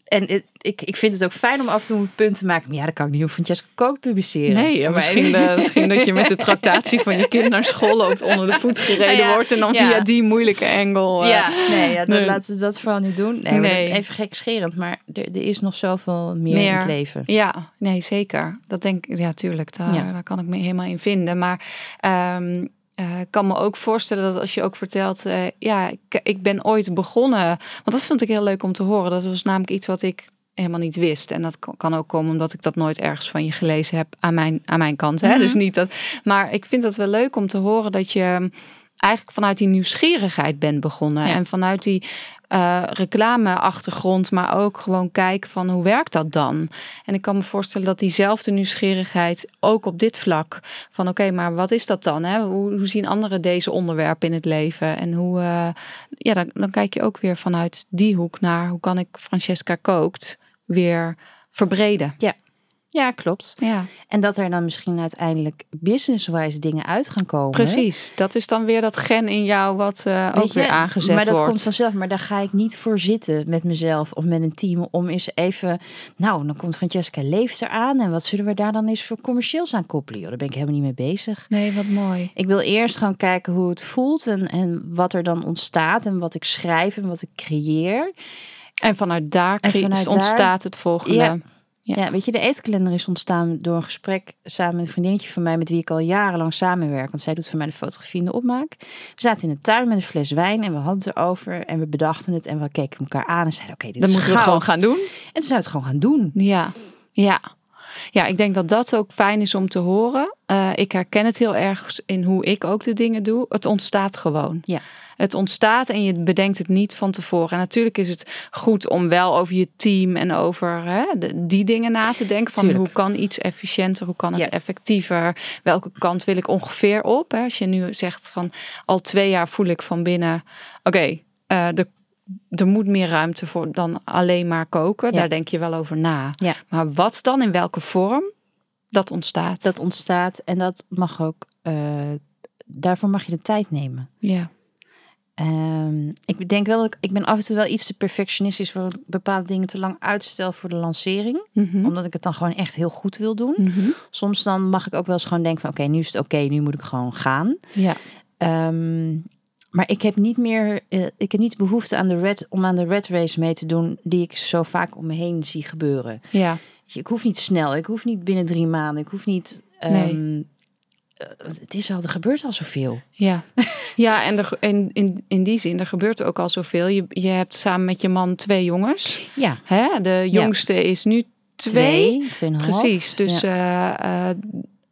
En het- ik, ik vind het ook fijn om af en toe een punt te maken. Maar ja, dat kan ik niet op Francesca Kook publiceren. Nee, Maar- misschien, eh, misschien dat je met de tractatie van je kind naar school loopt onder de voet gereden Nou ja, wordt. En dan ja. via die moeilijke engel. eh, Ja, nee, ja, dan nee. laten we dat vooral niet doen. Nee, maar dat Nee. is even gekscherend. Maar er, er is nog zoveel meer, in Meer. het leven. Ja, nee, zeker. Dat denk ik, ja, tuurlijk. Daar, Ja. daar kan ik me helemaal in vinden. Maar ehm, eh, ik kan me ook voorstellen dat als je ook vertelt, eh, ja, ik, ik ben ooit begonnen. Want dat vond ik heel leuk om te horen. Dat was namelijk iets wat ik helemaal niet wist. En dat kan- ook komen omdat ik dat nooit ergens van je gelezen heb aan mijn, aan mijn kant. Hè? Mhm. Dus niet dat. Maar ik vind het wel leuk om te horen dat je eigenlijk vanuit die nieuwsgierigheid bent begonnen. Ja. En vanuit die eh reclameachtergrond, maar ook gewoon kijken van hoe werkt dat dan? En ik kan me voorstellen dat diezelfde nieuwsgierigheid ook op dit vlak van oké, maar wat is dat dan? Hè? Hoe, hoe zien anderen deze onderwerpen in het leven? En hoe, eh, ja, dan, dan kijk je ook weer vanuit die hoek naar hoe kan ik Francesca kookt weer verbreden. Ja, klopt. Ja, En dat er dan misschien uiteindelijk business-wise dingen uit gaan komen. precies. Dat is dan weer dat gen in jou wat eh, ook je, weer aangezet maar dat wordt. komt vanzelf. Maar daar ga ik niet voor zitten met mezelf of met een team om eens even. Nou, dan komt Francesca Leeft eraan. En wat zullen we daar dan eens voor commercieels aan koppelen? Joh, daar ben ik helemaal niet mee bezig. Nee, wat mooi. Ik wil eerst gewoon kijken hoe het voelt en, en wat er dan ontstaat en wat ik schrijf en wat ik creëer. En vanuit daar, En vanuit daar- ontstaat het volgende. Ja. Ja. Ja. weet je, de eetkalender is ontstaan door een gesprek samen met een vriendinnetje van mij met wie ik al jarenlang samenwerk. Want zij doet voor mij de fotografie en de opmaak. We zaten in de tuin met een fles wijn en we hadden het erover en we bedachten het en we keken elkaar aan en zeiden: Oké, dit is moeten we gewoon gaan doen. En toen zijn we het gewoon gaan doen. Ja, ja. Ja, ik denk dat dat ook fijn is om te horen. Eh, ik herken het heel erg in hoe ik ook de dingen doe. Het ontstaat gewoon. Ja. Het ontstaat en je bedenkt het niet van tevoren. En natuurlijk is het goed om wel over je team en over hè, die dingen na te denken. Van Tuurlijk. hoe kan iets efficiënter, hoe kan het Ja. effectiever? Welke kant wil ik ongeveer op? Hè? Als je nu zegt van al twee jaar voel ik van binnen, oké, eh, de er moet meer ruimte voor dan alleen maar koken. Ja. Daar denk je wel over na. Ja. Maar wat dan, in welke vorm, dat ontstaat. Dat ontstaat en dat mag ook, eh, daarvoor mag je de tijd nemen. ja. Ehm, ik denk wel dat ik, ik ben af en toe wel iets te perfectionistisch voor bepaalde dingen te lang uitstel voor de lancering. Mhm. Omdat ik het dan gewoon echt heel goed wil doen. Mhm. Soms dan mag ik ook wel eens gewoon denken van oké, nu is het oké, nu moet ik gewoon gaan. Ja. Ehm, maar ik heb niet meer, eh, ik heb niet behoefte aan de red, om aan de red race mee te doen die ik zo vaak om me heen zie gebeuren. Ja. Ik hoef niet snel, ik hoef niet binnen drie maanden, ik hoef niet. ehm, eh, het is al, er gebeurt al zoveel. Ja, ja en er, in, in, in die zin, er gebeurt ook al zoveel. Je, je hebt samen met je man twee jongens. Ja, Hè? De jongste is nu twee. twee, tweeënhalf. Precies. Dus Ja. eh, eh,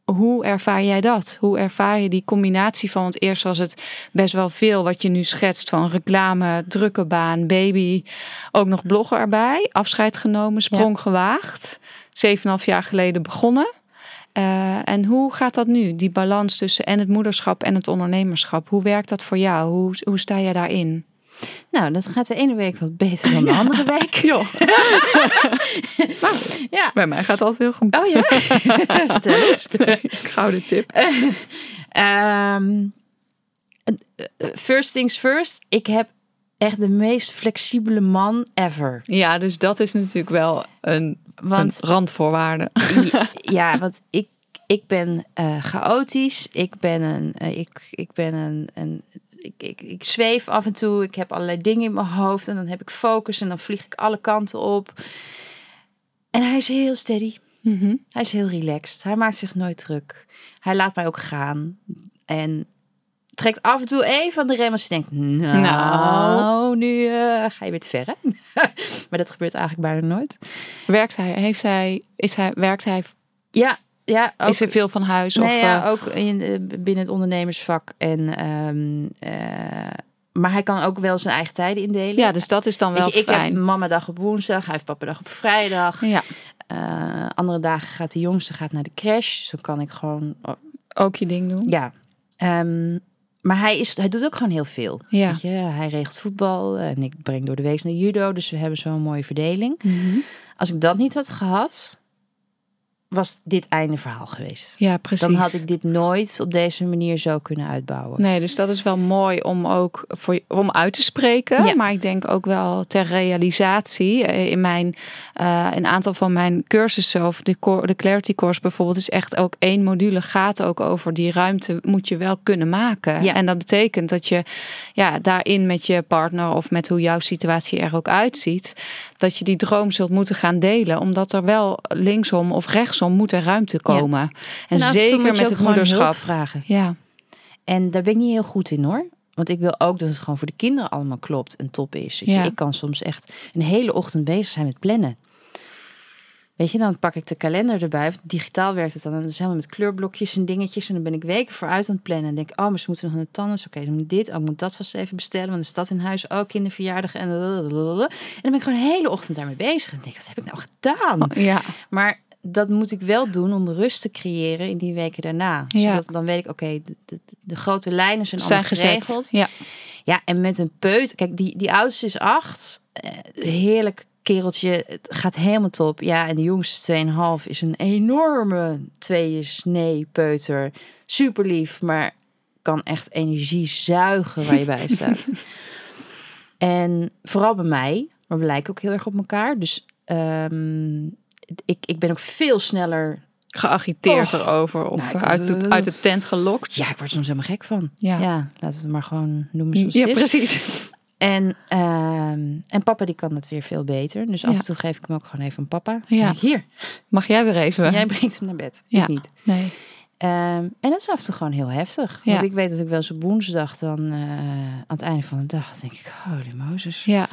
hoe ervaar jij dat? Hoe ervaar je die combinatie van? Want eerst was het best wel veel wat je nu schetst van reclame, drukke baan, baby. Ook nog blogger erbij. Afscheid genomen, sprong gewaagd. Zeven en half jaar geleden begonnen. Eh, en hoe gaat dat nu? Die balans tussen en het moederschap en het ondernemerschap. Hoe werkt dat voor jou? Hoe, hoe sta jij daarin? Nou, dat gaat de ene week wat beter dan de andere week. Joh, Ja. bij mij gaat het altijd heel goed. Oh ja, vertel eens. Gouden tip. Ehm, eh, first things first. Ik heb echt de meest flexibele man ever. Ja, dus dat is natuurlijk wel een, Want een randvoorwaarde. ja, ja, want ik, ik ben eh, chaotisch. Ik ben een, eh, ik, ik ben een, een ik, ik, ik zweef af en toe. Ik heb allerlei dingen in mijn hoofd en dan heb ik focus en dan vlieg ik alle kanten op. En hij is heel steady. Mhm. Hij is heel relaxed. Hij maakt zich nooit druk. Hij laat mij ook gaan. En trekt af en toe even aan de rem als je denkt... Nou, Nou. nu eh, ga je weer te ver, hè? maar dat gebeurt eigenlijk bijna nooit. Werkt hij? Heeft hij? Is hij? Werkt hij? Ja, ja ook, is er veel van huis? nee, of, ja, eh, ook in, eh, binnen het ondernemersvak. En, ehm, eh, maar hij kan ook wel zijn eigen tijden indelen. ja, dus dat is dan wel je, ik heb fijn. mamadag op woensdag, hij heeft papadag op vrijdag. Ja, andere dagen gaat de jongste gaat naar de crash. Dus dan kan ik gewoon ook je ding doen. Ja. Ehm, maar hij, is, hij doet ook gewoon heel veel. Ja. Weet je, hij regelt voetbal en ik breng door de week naar judo. Dus we hebben zo'n mooie verdeling. Mhm. Als ik dat niet had gehad, was dit einde verhaal geweest. Ja, precies. Dan had ik dit nooit op deze manier zo kunnen uitbouwen. Nee, dus dat is wel mooi om ook voor, om uit te spreken. Ja. Maar ik denk ook wel ter realisatie. Eh, In mijn eh, een aantal van mijn cursussen of de, de Clarity Course bijvoorbeeld is echt ook één module gaat ook over die ruimte moet je wel kunnen maken. Ja. En dat betekent dat je ja, daarin met je partner of met hoe jouw situatie er ook uitziet, dat je die droom zult moeten gaan delen. Omdat er wel linksom of rechtsom moet er ruimte komen. En, zeker met het moederschap. vragen. Ja, En daar ben ik niet heel goed in hoor. Want ik wil ook dat het gewoon voor de kinderen allemaal klopt en top is. Je, Ja. Ik kan soms echt een hele ochtend bezig zijn met plannen. Weet je, dan pak ik de kalender erbij. Digitaal werkt het dan. En dan is helemaal met kleurblokjes en dingetjes. En dan ben ik weken vooruit aan het plannen. En denk oh, maar ze moeten nog naar de tandarts. Oké, dan moet dit. Oh, ik moet dat vast even bestellen. Want er staat in huis ook kinderverjaardag. En, en dan ben ik gewoon een hele ochtend daarmee bezig. En denk wat heb ik nou gedaan? ja. Maar dat moet ik wel doen om rust te creëren in die weken daarna. Ja. Zodat dan weet ik, oké, de, de, de grote lijnen zijn, zijn geregeld. Ja. Ja, en met een peut. Kijk, die, die oudste is acht. Eh, heerlijk kereltje. Het gaat helemaal top. Ja, en de jongste 2,5 is een enorme tweeën peuter. Super lief, maar kan echt energie zuigen waar je bij staat. en vooral bij mij, maar we lijken ook heel erg op elkaar. Dus ehm, ik, ik ben ook veel sneller. geagiteerd Oh. erover of Nou, uit, het, uit de tent gelokt. Ja, ik word soms helemaal gek van. Ja. Ja, laten we het maar gewoon noemen zoals Ja, het is. precies. En, ehm, en papa die kan het weer veel beter. Dus af en toe geef ik hem ook gewoon even aan papa. Dan Ja. zeg ik, hier, Mag jij weer even? jij brengt hem naar bed. Ja. Ik niet. Nee. Ehm, en dat is af en toe gewoon heel heftig. Ja. Want ik weet dat ik wel eens op woensdag dan eh, aan het einde van de dag denk ik, holy Moses. Ja.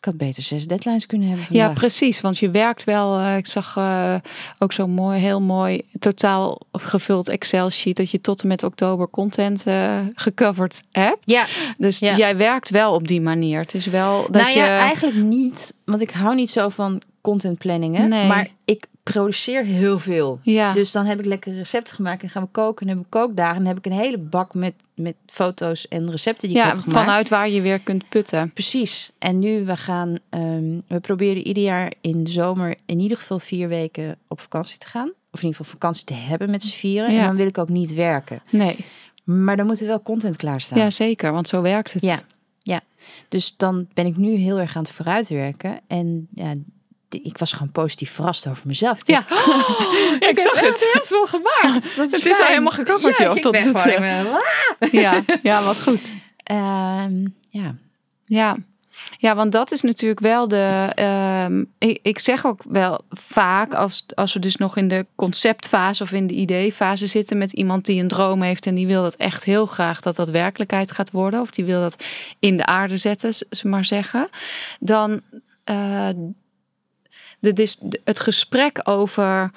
Ik had beter zes deadlines kunnen hebben ja, precies. Want je werkt wel. eh, ik zag eh, ook zo'n mooi, heel mooi, totaal gevuld Excel-sheet. Dat je tot en met oktober content eh, gecoverd hebt. Ja, Dus Ja. jij werkt wel op die manier. Het is wel dat nou je. ja, eigenlijk niet. Want ik hou niet zo van contentplanningen. Nee. Maar ik produceer heel veel. ja. Dus dan heb ik lekker recepten gemaakt en gaan we koken. En we kookdagen. En dan heb ik een hele bak met, met foto's en recepten die ik ja, heb gemaakt. vanuit waar je weer kunt putten. Precies. En nu we gaan, ehm, we proberen ieder jaar in de zomer in ieder geval vier weken op vakantie te gaan. Of in ieder geval vakantie te hebben met z'n vieren. Ja. En dan wil ik ook niet werken. Nee, Maar dan moet er wel content klaarstaan. ja, zeker. Want zo werkt het. Ja. ja. Dus dan ben ik nu heel erg aan het vooruitwerken. En ja, ik was gewoon positief verrast over mezelf. Ja. dacht, ik zag het. heel veel gemaakt. Dat is Het is al helemaal gecoverd, ja, joh, tot het, Ja, ja, wat goed. Ehm, ja. Ja. Ja, want dat is natuurlijk wel de. ehm, ik, ik zeg ook wel vaak, als, als we dus nog in de conceptfase of in de ideefase zitten met iemand die een droom heeft en die wil dat echt heel graag dat dat werkelijkheid gaat worden, of die wil dat in de aarde zetten, ze maar zeggen, dan eh, de, dis- het gesprek over.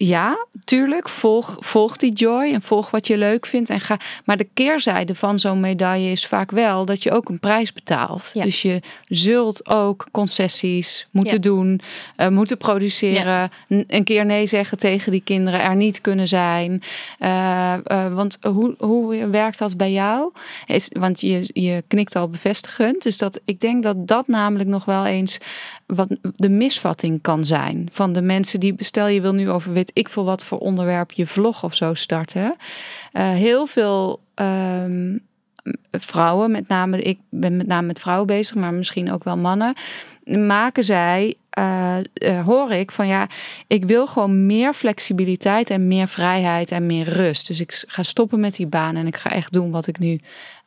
Ja, tuurlijk. Volg, volg die joy en volg wat je leuk vindt. En ga, maar de keerzijde van zo'n medaille is vaak wel dat je ook een prijs betaalt. Ja. Dus je zult ook concessies moeten Ja. doen, eh, moeten produceren. Een keer nee zeggen tegen die kinderen, er niet kunnen zijn. Eh, eh, want hoe, hoe werkt dat bij jou? Is, want je, je knikt al bevestigend. Dus dat, ik denk dat dat namelijk nog wel eens wat de misvatting kan zijn van de mensen die stel je wil nu over weet ik veel wat voor onderwerp je vlog of zo starten. Eh, heel veel ehm, vrouwen, met name ik ben met name met vrouwen bezig, maar misschien ook wel mannen, maken zij eh, eh, hoor ik van ja, ik wil gewoon meer flexibiliteit en meer vrijheid en meer rust. Dus ik ga stoppen met die baan en ik ga echt doen wat ik nu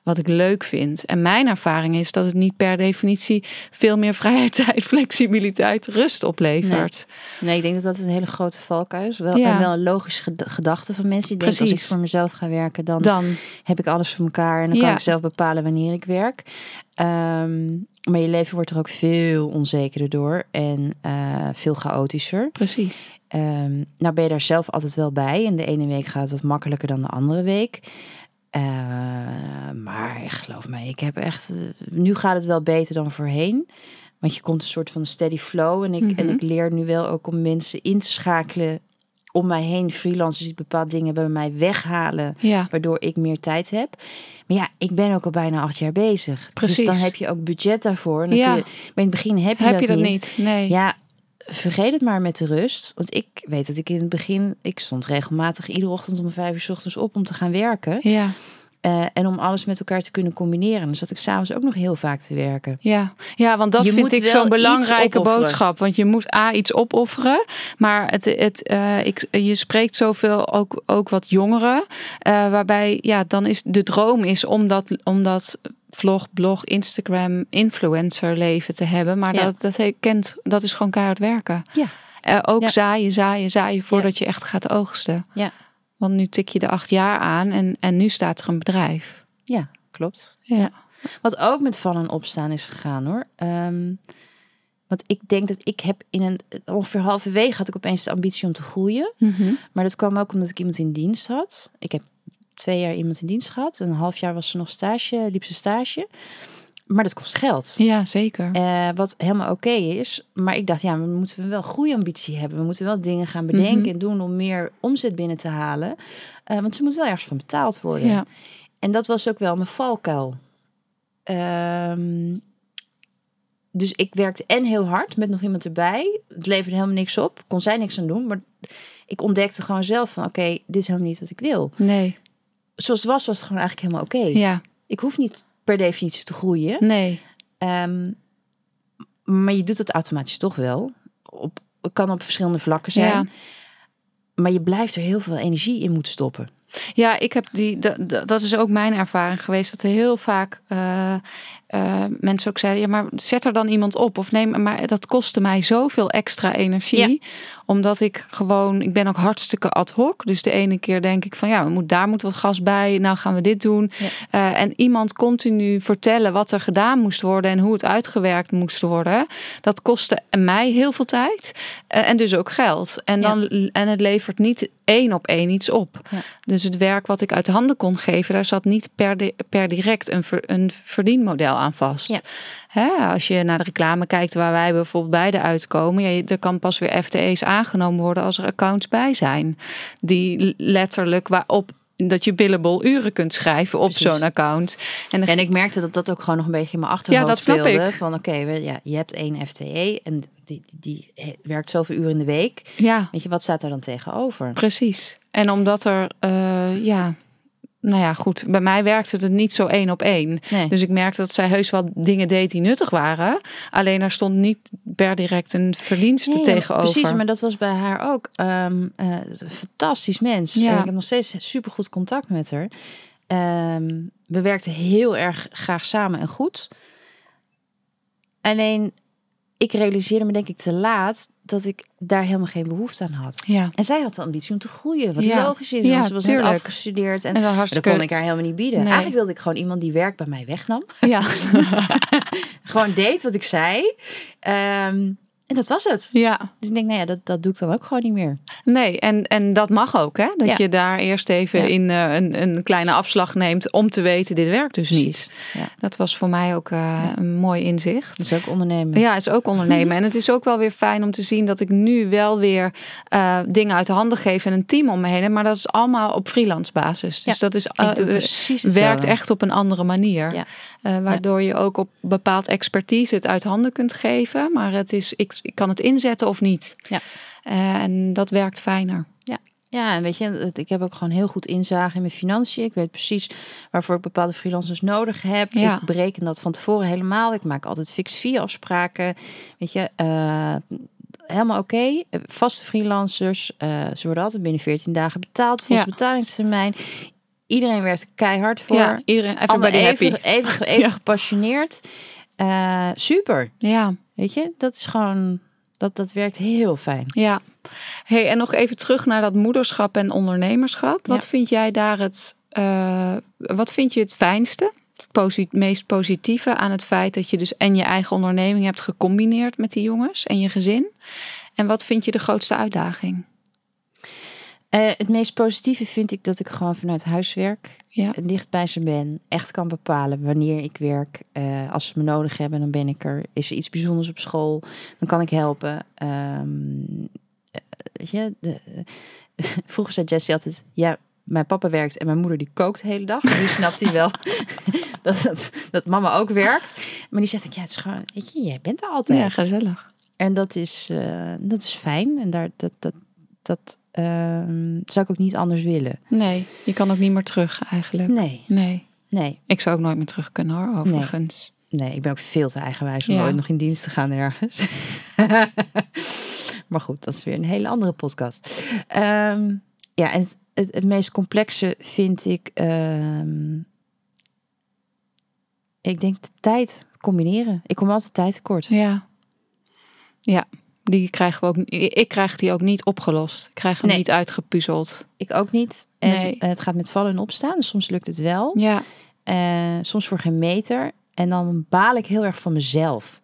wat ik leuk vind. En mijn ervaring is dat het niet per definitie veel meer vrijheid, tijd, flexibiliteit, rust oplevert. Nee, ik denk dat dat een hele grote valkuil is. Wel, Ja. En wel een logische ged- gedachte van mensen die denken... als ik Precies. voor mezelf ga werken, dan, Dan, heb ik alles voor elkaar... en dan kan ik zelf bepalen wanneer ik werk. Ehm, maar je leven wordt er ook veel onzekerder door... en eh, veel chaotischer. precies. Ehm, nou ben je daar zelf altijd wel bij. En de ene week gaat het wat makkelijker dan de andere week. Eh, maar geloof mij, ik heb echt... eh, nu gaat het wel beter dan voorheen. Want je komt een soort van steady flow. En ik, en Mhm. ik leer nu wel ook om mensen in te schakelen om mij heen. Freelancers die bepaalde dingen bij mij weghalen. Ja, Waardoor ik meer tijd heb. Maar ja, ik ben ook al bijna acht jaar bezig. Precies. Dus dan heb je ook budget daarvoor. En dan Ja. kun je, maar in het begin heb je heb dat je dat niet. niet? Nee. Ja, vergeet het maar met de rust. Want ik weet dat ik in het begin, ik stond regelmatig iedere ochtend om vijf uur 's ochtends op om te gaan werken. Ja, Eh, en om alles met elkaar te kunnen combineren. Dan zat ik s'avonds ook nog heel vaak te werken. ja. ja want dat Je vind ik zo'n belangrijke boodschap. Want je moet A, iets opofferen. Maar het, het, eh, ik, je spreekt zoveel ook, ook wat jongeren. eh, waarbij, ja, dan is de droom is om dat, om dat vlog, blog, Instagram, influencer leven te hebben. Maar Ja. dat, dat, he- kent, dat is gewoon keihard werken. Ja. Ook Ja. zaaien, zaaien, zaaien voordat je echt gaat oogsten. Ja. Want nu tik je de acht jaar aan en, en nu staat er een bedrijf. Ja, klopt. Ja. Wat ook met vallen en opstaan is gegaan hoor. Ehm, want ik denk dat ik heb in een ongeveer halverwege had ik opeens de ambitie om te groeien. Maar dat kwam ook omdat ik iemand in dienst had. Ik heb twee jaar iemand in dienst gehad. Een half jaar was ze nog stage, liep ze stage. Maar dat kost geld. Ja, zeker. Eh, wat helemaal oké is. Maar ik dacht, ja, we moeten wel groeiambitie hebben. We moeten wel dingen gaan bedenken Mhm. en doen om meer omzet binnen te halen. Eh, want ze moet wel ergens van betaald worden. Ja. En dat was ook wel mijn valkuil. Ehm, dus ik werkte en heel hard met nog iemand erbij. Het leverde helemaal niks op. Kon zij niks aan doen. Maar ik ontdekte gewoon zelf van... oké, dit is helemaal niet wat ik wil. Nee. Zoals het was, was het gewoon eigenlijk helemaal oké. Ja. Ik hoef niet per definitie te groeien. Nee. Ehm, maar je doet het automatisch toch wel. Op, het kan op verschillende vlakken zijn. Ja. Maar je blijft er heel veel energie in moeten stoppen. Ja, ik heb die. Dat, dat dat is ook mijn ervaring geweest. Dat er heel vaak eh, eh, mensen ook zeiden: ja, maar zet er dan iemand op. Of neem, maar dat kostte mij zoveel extra energie. Omdat ik gewoon, ik ben ook hartstikke ad hoc. Dus de ene keer denk ik van ja, we moet, daar moet wat gas bij. Nou gaan we dit doen. Ja. Eh, en iemand continu vertellen wat er gedaan moest worden en hoe het uitgewerkt moest worden. Dat kostte mij heel veel tijd. eh, en dus ook geld. En, Ja. dan, en het levert niet één op één iets op. Dus het werk wat ik uit handen kon geven, daar zat niet per, per direct een, ver- een verdienmodel aan vast. Ja. Hè, als je naar de reclame kijkt waar wij bijvoorbeeld beide uitkomen, ja, er kan pas weer FTE's aangenomen worden als er accounts bij zijn. Die letterlijk waarop dat je billable uren kunt schrijven op zo'n account. En, En ik merkte dat dat ook gewoon nog een beetje in mijn achterhoofd Ja, dat snap speelde. ik. Van oké, ja, je hebt één FTE en die, die, die werkt zoveel uren in de week. ja, Weet je, wat staat er dan tegenover? precies. En omdat er, eh, ja, nou ja, goed, bij mij werkte het niet zo één op één. Nee. Dus ik merkte dat zij heus wel dingen deed die nuttig waren. Alleen er stond niet per direct een verdienste Nee, tegenover. Precies, maar dat was bij haar ook. Een fantastisch mens. Ja. En ik heb nog steeds super goed contact met haar. Ehm, we werkten heel erg graag samen en goed. Alleen, ik realiseerde me denk ik te laat dat ik daar helemaal geen behoefte aan had. Ja, En zij had de ambitie om te groeien, wat Ja. logisch is. Ja, want ze was net afgestudeerd en en hartstikke... dat kon ik haar helemaal niet bieden. Nee. Eigenlijk wilde ik gewoon iemand die werk bij mij wegnam. Ja. Gewoon deed wat ik zei. Ehm, en dat was het. ja, Dus ik denk, nou ja, dat, dat doe ik dan ook gewoon niet meer. nee, en, en dat mag ook, hè? Dat Ja. je daar eerst even Ja. in eh, een, een kleine afslag neemt om te weten, dit werkt dus niet. Ja. Dat was voor mij ook eh, een mooi inzicht. Dat is ook ondernemen. Ja, het is ook ondernemen. En het is ook wel weer fijn om te zien dat ik nu wel weer eh, dingen uit de handen geef en een team om me heen. heb. Maar dat is allemaal op freelance basis. Dus dat is, precies werkt echt op een andere manier. Ja. Waardoor je ook op bepaald expertise het uit handen kunt geven. Maar het is, ik, ik kan het inzetten of niet. Ja. Eh, en dat werkt fijner. Ja, en weet je, ik heb ook gewoon heel goed inzage in mijn financiën. Ik weet precies waarvoor ik bepaalde freelancers nodig heb. Ja. Ik bereken dat van tevoren helemaal. Ik maak altijd fix fee afspraken. Weet je, eh, helemaal oké. Vaste freelancers, eh, ze worden altijd binnen 14 dagen betaald. Volgens Ja. betalingstermijn. Iedereen werkt er keihard voor. Ja, iedereen, everybody even, happy. even, even Ja. gepassioneerd. Super. Ja, Weet je, dat is gewoon, dat, dat werkt heel fijn. ja. Hey, en nog even terug naar dat moederschap en ondernemerschap. Wat Ja. vind jij daar het, eh, wat vind je het fijnste? Het posi- meest positieve aan het feit dat je dus en je eigen onderneming hebt gecombineerd met die jongens en je gezin? En wat vind je de grootste uitdaging? Eh, het meest positieve vind ik dat ik gewoon vanuit huis werk. Ja. Dicht bij ze ben. Echt kan bepalen wanneer ik werk. Eh, als ze me nodig hebben, dan ben ik er. Is er iets bijzonders op school, dan kan ik helpen. Eh, je, de, vroeger zei Jessie altijd... Ja, mijn papa werkt en mijn moeder die kookt de hele dag. Nu snapt hij wel dat, dat, dat mama ook werkt. Maar die zegt ook, ja, het is gewoon... Weet je, jij bent er altijd. Ja, gezellig. En dat is, eh, dat is fijn. En daar, dat, dat, dat ehm, zou ik ook niet anders willen. Nee, je kan ook niet meer terug eigenlijk. Nee, Nee. nee, Ik zou ook nooit meer terug kunnen hoor, overigens. nee. Ik ben ook veel te eigenwijs om Ja. ooit nog in dienst te gaan ergens. maar goed, dat is weer een hele andere podcast. Ehm, ja, en het, het, het meest complexe vind ik... ehm, ik denk de tijd combineren. Ik kom altijd tijd tekort. Ja. Ja, die krijgen we ook. Ik krijg die ook niet opgelost. Ik krijg hem Nee. niet uitgepuzzeld. Ik ook niet. En Nee. het gaat met vallen en opstaan. Dus soms lukt het wel. Ja. Eh, soms voor geen meter. En dan baal ik heel erg van mezelf.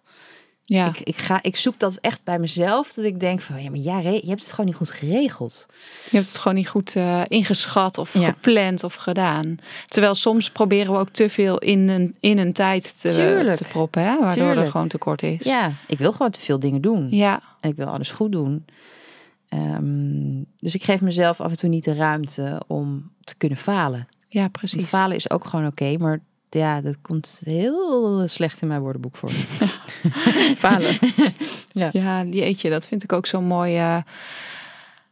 Ja. Ik, ik, ga, ik zoek dat echt bij mezelf. Dat ik denk van, ja, maar ja, je hebt het gewoon niet goed geregeld. Je hebt het gewoon niet goed eh, ingeschat of Ja. gepland of gedaan. Terwijl soms proberen we ook te veel in een, in een tijd te, te proppen, hè? waardoor er gewoon tekort is. Ja, ik wil gewoon te veel dingen doen. Ja. En ik wil alles goed doen. Ehm, dus ik geef mezelf af en toe niet de ruimte om te kunnen falen. ja, Want precies. falen is ook gewoon oké. maar ja, dat komt heel slecht in mijn woordenboek voor. Falen. Ja. ja, die eetje, dat vind ik ook zo mooi. eh,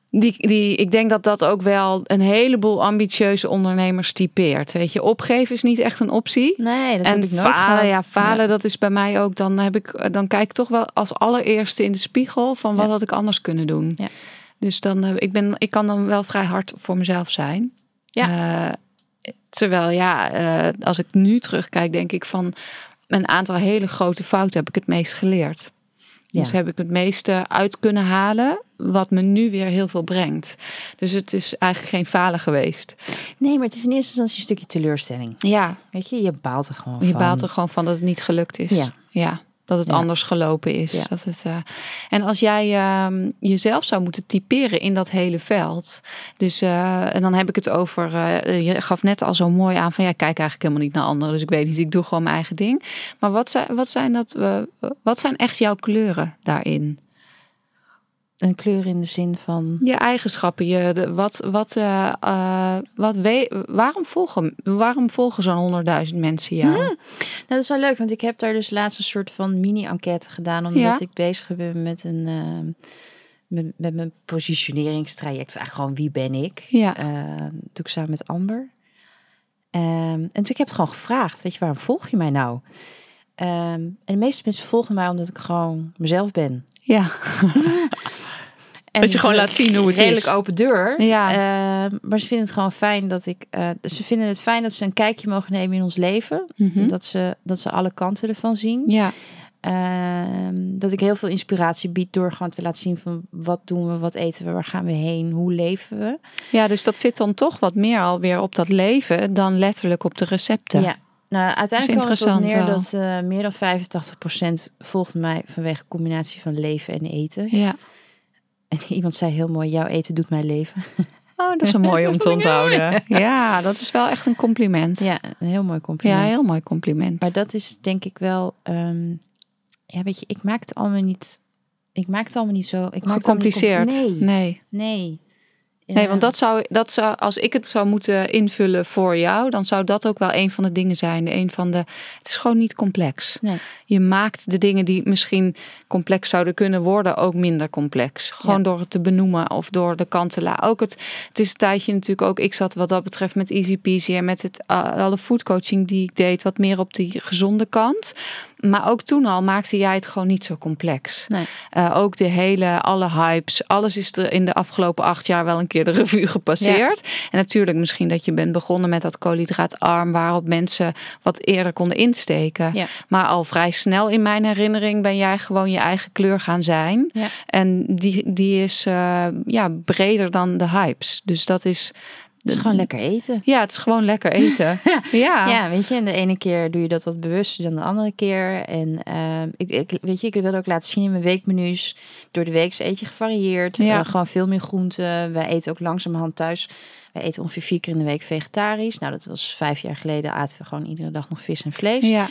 die, die, ik denk dat dat ook wel een heleboel ambitieuze ondernemers typeert. Weet je, opgeven is niet echt een optie. Nee, dat en heb ik nooit falen, gehad. ja, falen, dat is bij mij ook. Dan heb ik, dan kijk ik toch wel als allereerste in de spiegel van wat Ja. had ik anders kunnen doen. Ja. Dus dan, eh, ik ben, ik kan dan wel vrij hard voor mezelf zijn. Ja. Eh, terwijl, ja, eh, als ik nu terugkijk, denk ik van een aantal hele grote fouten heb ik het meest geleerd. Dus heb ik het meeste uit kunnen halen, wat me nu weer heel veel brengt. Dus het is eigenlijk geen falen geweest. Nee, maar het is in eerste instantie een stukje teleurstelling. Ja, Weet je, je baalt er gewoon je van. baalt er gewoon van dat het niet gelukt is. Ja. Ja, dat het Ja. anders gelopen is. Ja. Dat het, eh, En als jij ehm, jezelf zou moeten typeren in dat hele veld. Dus, eh, en dan heb ik het over, eh, je gaf net al zo mooi aan van ja, ik kijk eigenlijk helemaal niet naar anderen. Dus ik weet niet, ik doe gewoon mijn eigen ding. Maar wat zijn, wat zijn, dat, wat zijn echt jouw kleuren daarin? Een kleur in de zin van... Je eigenschappen, je, de, wat, wat, eh, eh, wat we, waarom volgen, waarom volgen zo'n honderdduizend mensen jou? Nou, dat is wel leuk, want ik heb daar dus laatst een soort van mini-enquête gedaan. Omdat Ja. ik bezig ben met een... ehm, met, met mijn positioneringstraject. Eigenlijk gewoon wie ben ik? Ja. Eh, doe ik samen met Amber. Ehm, en dus ik heb het gewoon gevraagd. Weet je, waarom volg je mij nou? Ehm, en de meeste mensen volgen mij omdat ik gewoon mezelf ben. Ja. En Dat je gewoon laat zien hoe het redelijk is. open deur. Ja. Ehm, maar ze vinden het gewoon fijn dat ik. eh, ze vinden het fijn dat ze een kijkje mogen nemen in ons leven. Mhm. Dat, ze, dat ze alle kanten ervan zien. Ja. Ehm, dat ik heel veel inspiratie bied door gewoon te laten zien van wat doen we, wat eten we, waar gaan we heen, hoe leven we. Ja, dus dat zit dan toch wat meer alweer op dat leven dan letterlijk op de recepten. Ja. Nou, uiteindelijk kwam het neer wel. dat eh, meer dan 85% volgt mij vanwege een combinatie van leven en eten. Ja. En iemand zei heel mooi, jouw eten doet mijn leven. Oh, dat is een mooi om te onthouden. Ja, dat is wel echt een compliment. Ja, een heel mooi compliment. Ja, heel mooi compliment. Maar dat is denk ik wel. ehm, ja, weet je, ik maak het allemaal niet. Ik maak het allemaal niet zo. Ik maak het allemaal niet Gecompliceerd. compli- nee, nee. Nee. Want dat zou, dat zou, als ik het zou moeten invullen voor jou, dan zou dat ook wel een van de dingen zijn. Een van de, het is gewoon niet complex. Nee. Je maakt de dingen die misschien complex zouden kunnen worden ook minder complex. Gewoon Ja. door het te benoemen of door de kant te laten. Ook het, het is een tijdje natuurlijk ook, ik zat wat dat betreft met Easy Peasy en met het, alle foodcoaching die ik deed, wat meer op die gezonde kant. Maar ook toen al maakte jij het gewoon niet zo complex. Nee. Uh, ook de hele, alle hypes, alles is er in de afgelopen acht jaar wel een keer de revue gepasseerd. En natuurlijk misschien dat je bent begonnen met dat koolhydraatarm, waarop mensen wat eerder konden insteken. Ja. Maar al vrij snel in mijn herinnering ben jij gewoon je eigen kleur gaan zijn. Ja. En die, die is uh, ja, breder dan de hypes. Dus dat is. Het is gewoon lekker eten. Ja, het is gewoon lekker eten. ja. Ja, weet je, en de ene keer doe je dat wat bewuster dan de andere keer. En uh, ik, ik, weet je, ik wil ook laten zien in mijn weekmenu's. Door de week eet je gevarieerd. Ja. Uh, gewoon veel meer groenten. Wij eten ook langzamerhand thuis. Wij eten ongeveer vier keer in de week vegetarisch. Nou, dat was vijf jaar geleden. Aten we gewoon iedere dag nog vis en vlees. Ja.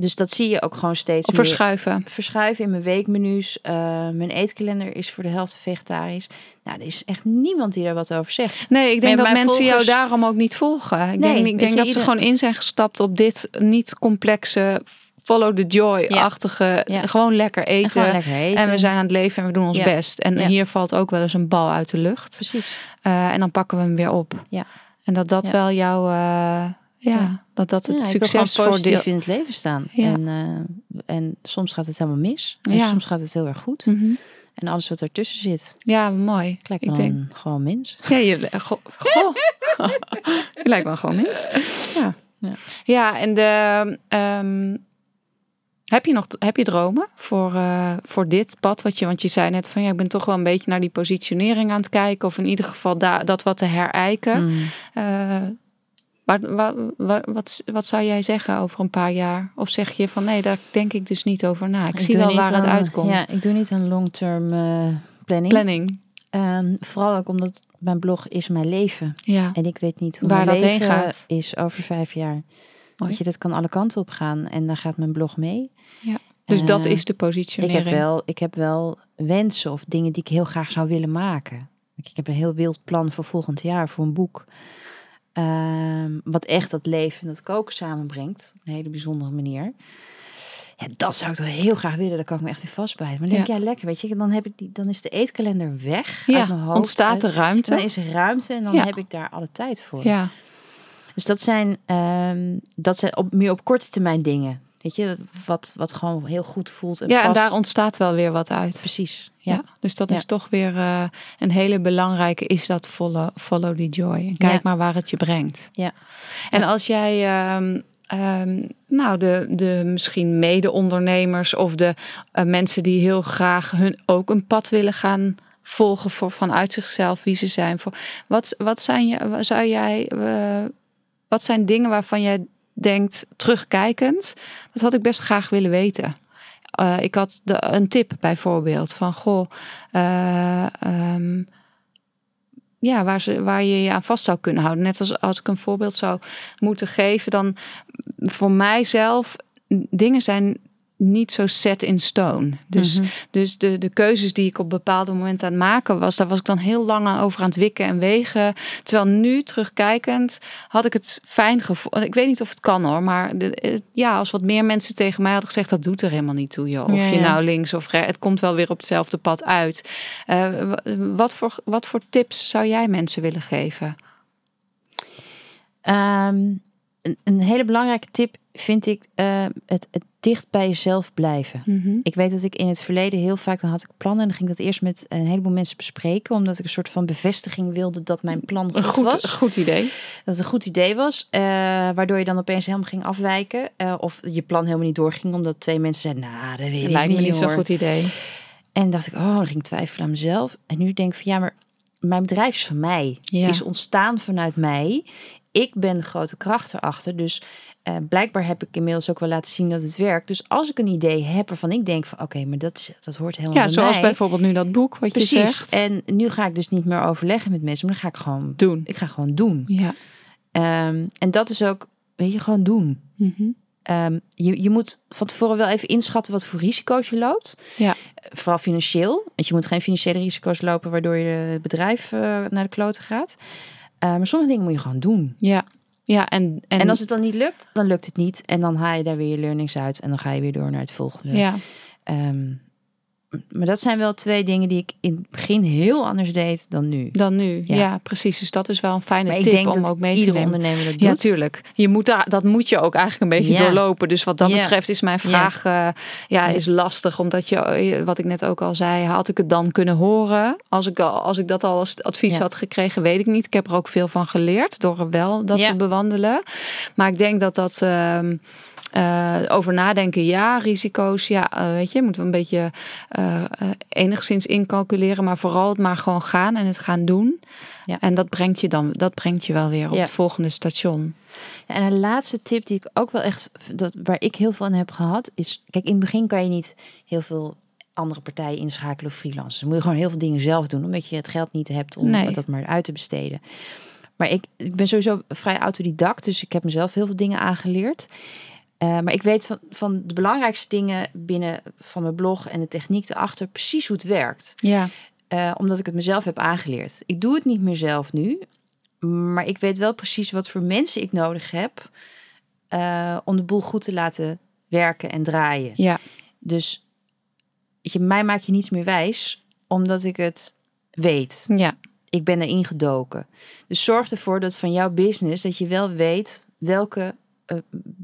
Dus dat zie je ook gewoon steeds of meer. verschuiven. Verschuiven in mijn weekmenu's. Uh, mijn eetkalender is voor de helft vegetarisch. Nou, er is echt niemand die daar wat over zegt. Nee, ik denk Maar dat mensen volgers... jou daarom ook niet volgen. Ik Nee, denk, ik denk dat ieder... ze gewoon in zijn gestapt op dit niet complexe follow the joy-achtige. Ja. Gewoon lekker En eten. gewoon lekker eten. En we zijn aan het leven en we doen ons Ja. best. En hier valt ook wel eens een bal uit de lucht. Precies. Eh, en dan pakken we hem weer op. Ja. En dat dat wel jouw, eh, ja, dat dat het Ja, succes voor deel. in het leven staan. Ja. En, eh, en soms gaat het helemaal mis. En Ja. soms gaat het heel erg goed. Mhm. En alles wat ertussen zit. Ja, mooi. Ik lijk Ik wel denk, gewoon mens. ja, je, goh, goh. je lijkt wel gewoon mens. Ja, Ja. ja en de, ehm, heb je nog heb je dromen voor, eh, voor dit pad? Wat je, want je zei net van ja, ik ben toch wel een beetje naar die positionering aan het kijken. Of in ieder geval da, dat wat te herijken. Mm. Eh, waar, waar- wat, wat zou jij zeggen over een paar jaar? Of zeg je van nee, daar denk ik dus niet over na. Ik, zie wel waar het uitkomt. Ja, ik doe niet aan long-term eh, planning. Planning. Ehm, vooral ook omdat mijn blog is mijn leven. Ja. En ik weet niet hoe Waar mijn dat heen leven gaat. is over vijf jaar. Mooi. Weet je, dat kan alle kanten op gaan. En dan gaat mijn blog mee. Dus dat Eh, is de Ik positionering. heb, wel, ik heb wel wensen of dingen die ik heel graag zou willen maken. Ik heb een heel wild plan voor volgend jaar voor een boek. Ehm, wat echt dat leven en dat koken samenbrengt. Op een hele bijzondere manier. Ja, dat zou ik toch heel graag willen. Daar kan ik me echt in vastbijten. Maar dan denk ik, ja, lekker. Weet je, dan, heb ik die, dan is de eetkalender weg uit mijn ja, hoofd. ontstaat er En ruimte. Dan is er ruimte en dan Ja. heb ik daar alle tijd voor. Ja, Dus dat zijn, ehm, dat zijn op, meer op korte termijn dingen. Weet je, wat, wat gewoon heel goed voelt. En ja en daar ontstaat wel weer wat uit. Precies. Ja. Ja. dus dat Ja. is toch weer eh, een hele belangrijke, is dat follow, follow the joy. En kijk Ja. maar waar het je brengt. Ja. En als jij, ehm, ehm, nou, de, de misschien mede-ondernemers of de eh, mensen die heel graag hun ook een pad willen gaan volgen voor, vanuit zichzelf, wie ze zijn. Voor, wat, wat zijn je, zou jij, eh, wat zijn dingen waarvan jij denkt, terugkijkend, dat had ik best graag willen weten. Eh, ik had een tip bijvoorbeeld van goh, eh, ehm, ja, waar, ze, waar je je aan vast zou kunnen houden. Net als als ik een voorbeeld zou moeten geven, dan voor mijzelf, dingen zijn niet zo set in stone. Dus, Mhm. dus de, de keuzes die ik op bepaalde momenten aan het maken was, daar was ik dan heel lang over aan het wikken en wegen. Terwijl nu terugkijkend had ik het fijn gevoeld. Ik weet niet of het kan hoor, maar de, ja, als wat meer mensen tegen mij hadden gezegd, dat doet er helemaal niet toe, joh. Of Ja, je nou links of rechts, het komt wel weer op hetzelfde pad uit. Eh, wat, voor, wat voor tips zou jij mensen willen geven? Ehm, een, een hele belangrijke tip vind ik eh, het, het dicht bij jezelf blijven. Ik weet dat ik in het verleden heel vaak, dan had ik plannen en dan ging ik dat eerst met een heleboel mensen bespreken, omdat ik een soort van bevestiging wilde dat mijn plan goed, Een goed, was. goed idee. Dat het een goed idee was, eh, waardoor je dan opeens helemaal ging afwijken. eh, of je plan helemaal niet doorging, omdat twee mensen zeiden, nou, dat weet ik Lijkt me niet zo'n hoor." goed idee. En dacht ik, oh, dan ging ik twijfelen aan mezelf. En nu denk ik van, ja, maar mijn bedrijf is van mij. Ja. Is ontstaan vanuit mij. Ik ben de grote kracht erachter. Dus eh, blijkbaar heb ik inmiddels ook wel laten zien dat het werkt. Dus als ik een idee heb waarvan ik denk van, oké, maar dat, dat hoort helemaal Ja, bij zoals mij. bijvoorbeeld nu dat boek wat je Precies. zegt. En nu ga ik dus niet meer overleggen met mensen, maar dan ga ik gewoon, Doen. ik ga gewoon doen. Ja. Ehm, en dat is ook, weet je, gewoon doen. Mhm. Ehm, je, je moet van tevoren wel even inschatten wat voor risico's je loopt. Ja. Vooral financieel. Want je moet geen financiële risico's lopen waardoor je het bedrijf eh, naar de kloten gaat. Eh, maar sommige dingen moet je gewoon doen. Ja. Ja, en, en, En, als het dan niet lukt, dan lukt het niet. En dan haal je daar weer je learnings uit. En dan ga je weer door naar het volgende. ja. Ehm, maar dat zijn wel twee dingen die ik in het begin heel anders deed dan nu. dan nu. Ja. Ja. precies. Dus dat is wel een fijne Maar ik tip denk om dat ook mee te iedere nemen. ondernemer dat Ja, doet. tuurlijk. Je moet daar, dat moet je ook eigenlijk een beetje Ja. doorlopen. Dus wat dat betreft is mijn vraag eh, ja, Ja. is lastig. Omdat je, eh, wat ik net ook al zei, had ik het dan kunnen horen? Als ik, al, als ik dat al als advies had gekregen, weet ik niet. Ik heb er ook veel van geleerd door wel dat te bewandelen. Maar ik denk dat dat... ehm, eh, over nadenken, ja, risico's, ja, eh, weet je, moeten we een beetje eh, enigszins incalculeren, maar vooral het maar gewoon gaan en het gaan doen. Ja. En dat brengt je dan, dat brengt je wel weer op Ja. het volgende station. Ja, en een laatste tip die ik ook wel echt, dat, waar ik heel veel aan heb gehad, is, kijk, in het begin kan je niet heel veel andere partijen inschakelen of freelancers. Dan moet je gewoon heel veel dingen zelf doen, omdat je het geld niet hebt om Nee. dat maar uit te besteden. Maar ik, ik ben sowieso vrij autodidact, dus ik heb mezelf heel veel dingen aangeleerd. Eh, maar ik weet van, van de belangrijkste dingen binnen van mijn blog en de techniek erachter precies hoe het werkt. Ja, Eh, omdat ik het mezelf heb aangeleerd. Ik doe het niet meer zelf nu. Maar ik weet wel precies wat voor mensen ik nodig heb. eh, om de boel goed te laten werken en draaien. Ja, Dus je, mij maak je niets meer wijs, omdat ik het weet. ja, Ik ben erin gedoken. Dus zorg ervoor dat van jouw business, dat je wel weet welke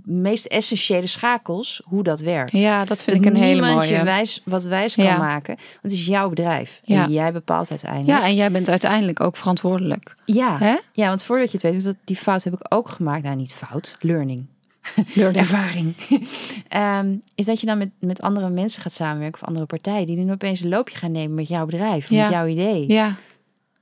meest essentiële schakels, hoe dat werkt. ja dat vind dat ik een hele niemand mooie. je wijs, wat wijs kan Ja. maken. Want het is jouw bedrijf. Ja. En jij bepaalt uiteindelijk. Ja, en jij bent uiteindelijk ook verantwoordelijk. ja. Hè? Ja, want voordat je het weet, dat, die fout heb ik ook gemaakt. Nou, niet fout, learning. Ervaring. Ehm, is dat je dan met, met andere mensen gaat samenwerken of andere partijen die dan opeens een loopje gaan nemen met jouw bedrijf, Ja. met jouw idee. Ja,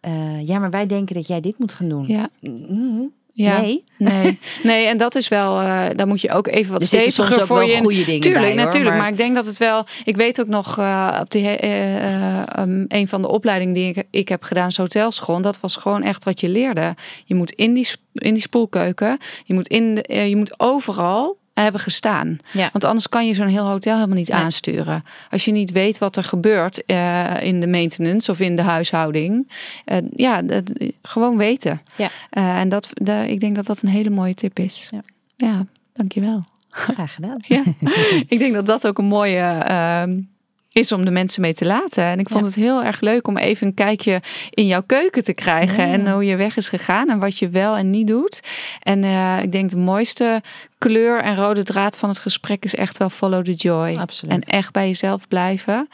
Eh, ja, maar wij denken dat jij dit moet gaan doen. ja, Mhm. Ja. Nee. Nee, nee, en dat is wel, eh daar moet je ook even wat soms steviger ook voor wel je. goede dingen Tuurlijk, bij, hoor, natuurlijk. Maar... maar- ik denk dat het wel. Ik weet ook nog eh, op die eh, eh, um, een van de opleidingen die ik, ik heb gedaan, hotelschool. Dat was gewoon echt wat je leerde. Je moet in die, in die spoelkeuken, je moet, in de, je moet overal hebben gestaan. Ja. Want anders kan je zo'n heel hotel helemaal niet Nee. aansturen. Als je niet weet wat er gebeurt eh, in de maintenance of in de huishouding. Eh, ja, dat- gewoon weten. Ja. Eh, en dat, de, ik denk dat dat een hele mooie tip is. Ja. ja dankjewel. Graag gedaan. Ja. ik denk dat dat ook een mooie ehm, is om de mensen mee te laten. En ik vond Ja. het heel erg leuk om even een kijkje in jouw keuken te krijgen. En hoe je weg is gegaan en wat je wel en niet doet. En eh, ik denk de mooiste kleur en rode draad van het gesprek is echt wel follow the joy. Absoluut. En echt bij jezelf blijven.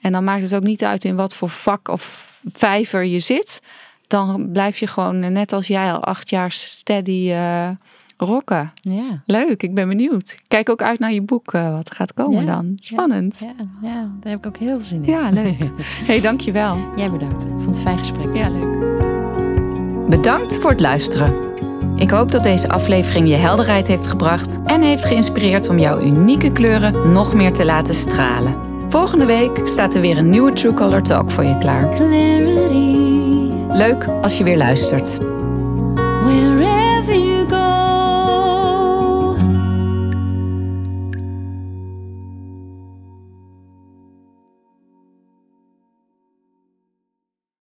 En dan maakt het ook niet uit in wat voor vak of vijver je zit. Dan blijf je gewoon net als jij al acht jaar steady eh, rocken. Ja. Leuk, ik ben benieuwd. Kijk ook uit naar je boek, eh, wat gaat komen Ja, dan. Spannend. Ja, ja, daar heb ik ook heel veel zin in. Ja, leuk. hey, dankjewel. Jij bedankt. Ik vond het een fijn gesprek. Ja, leuk. Bedankt voor het luisteren. Ik hoop dat deze aflevering je helderheid heeft gebracht en heeft geïnspireerd om jouw unieke kleuren nog meer te laten stralen. Volgende week staat er weer een nieuwe True Color Talk voor je klaar. clarity. Leuk als je weer luistert.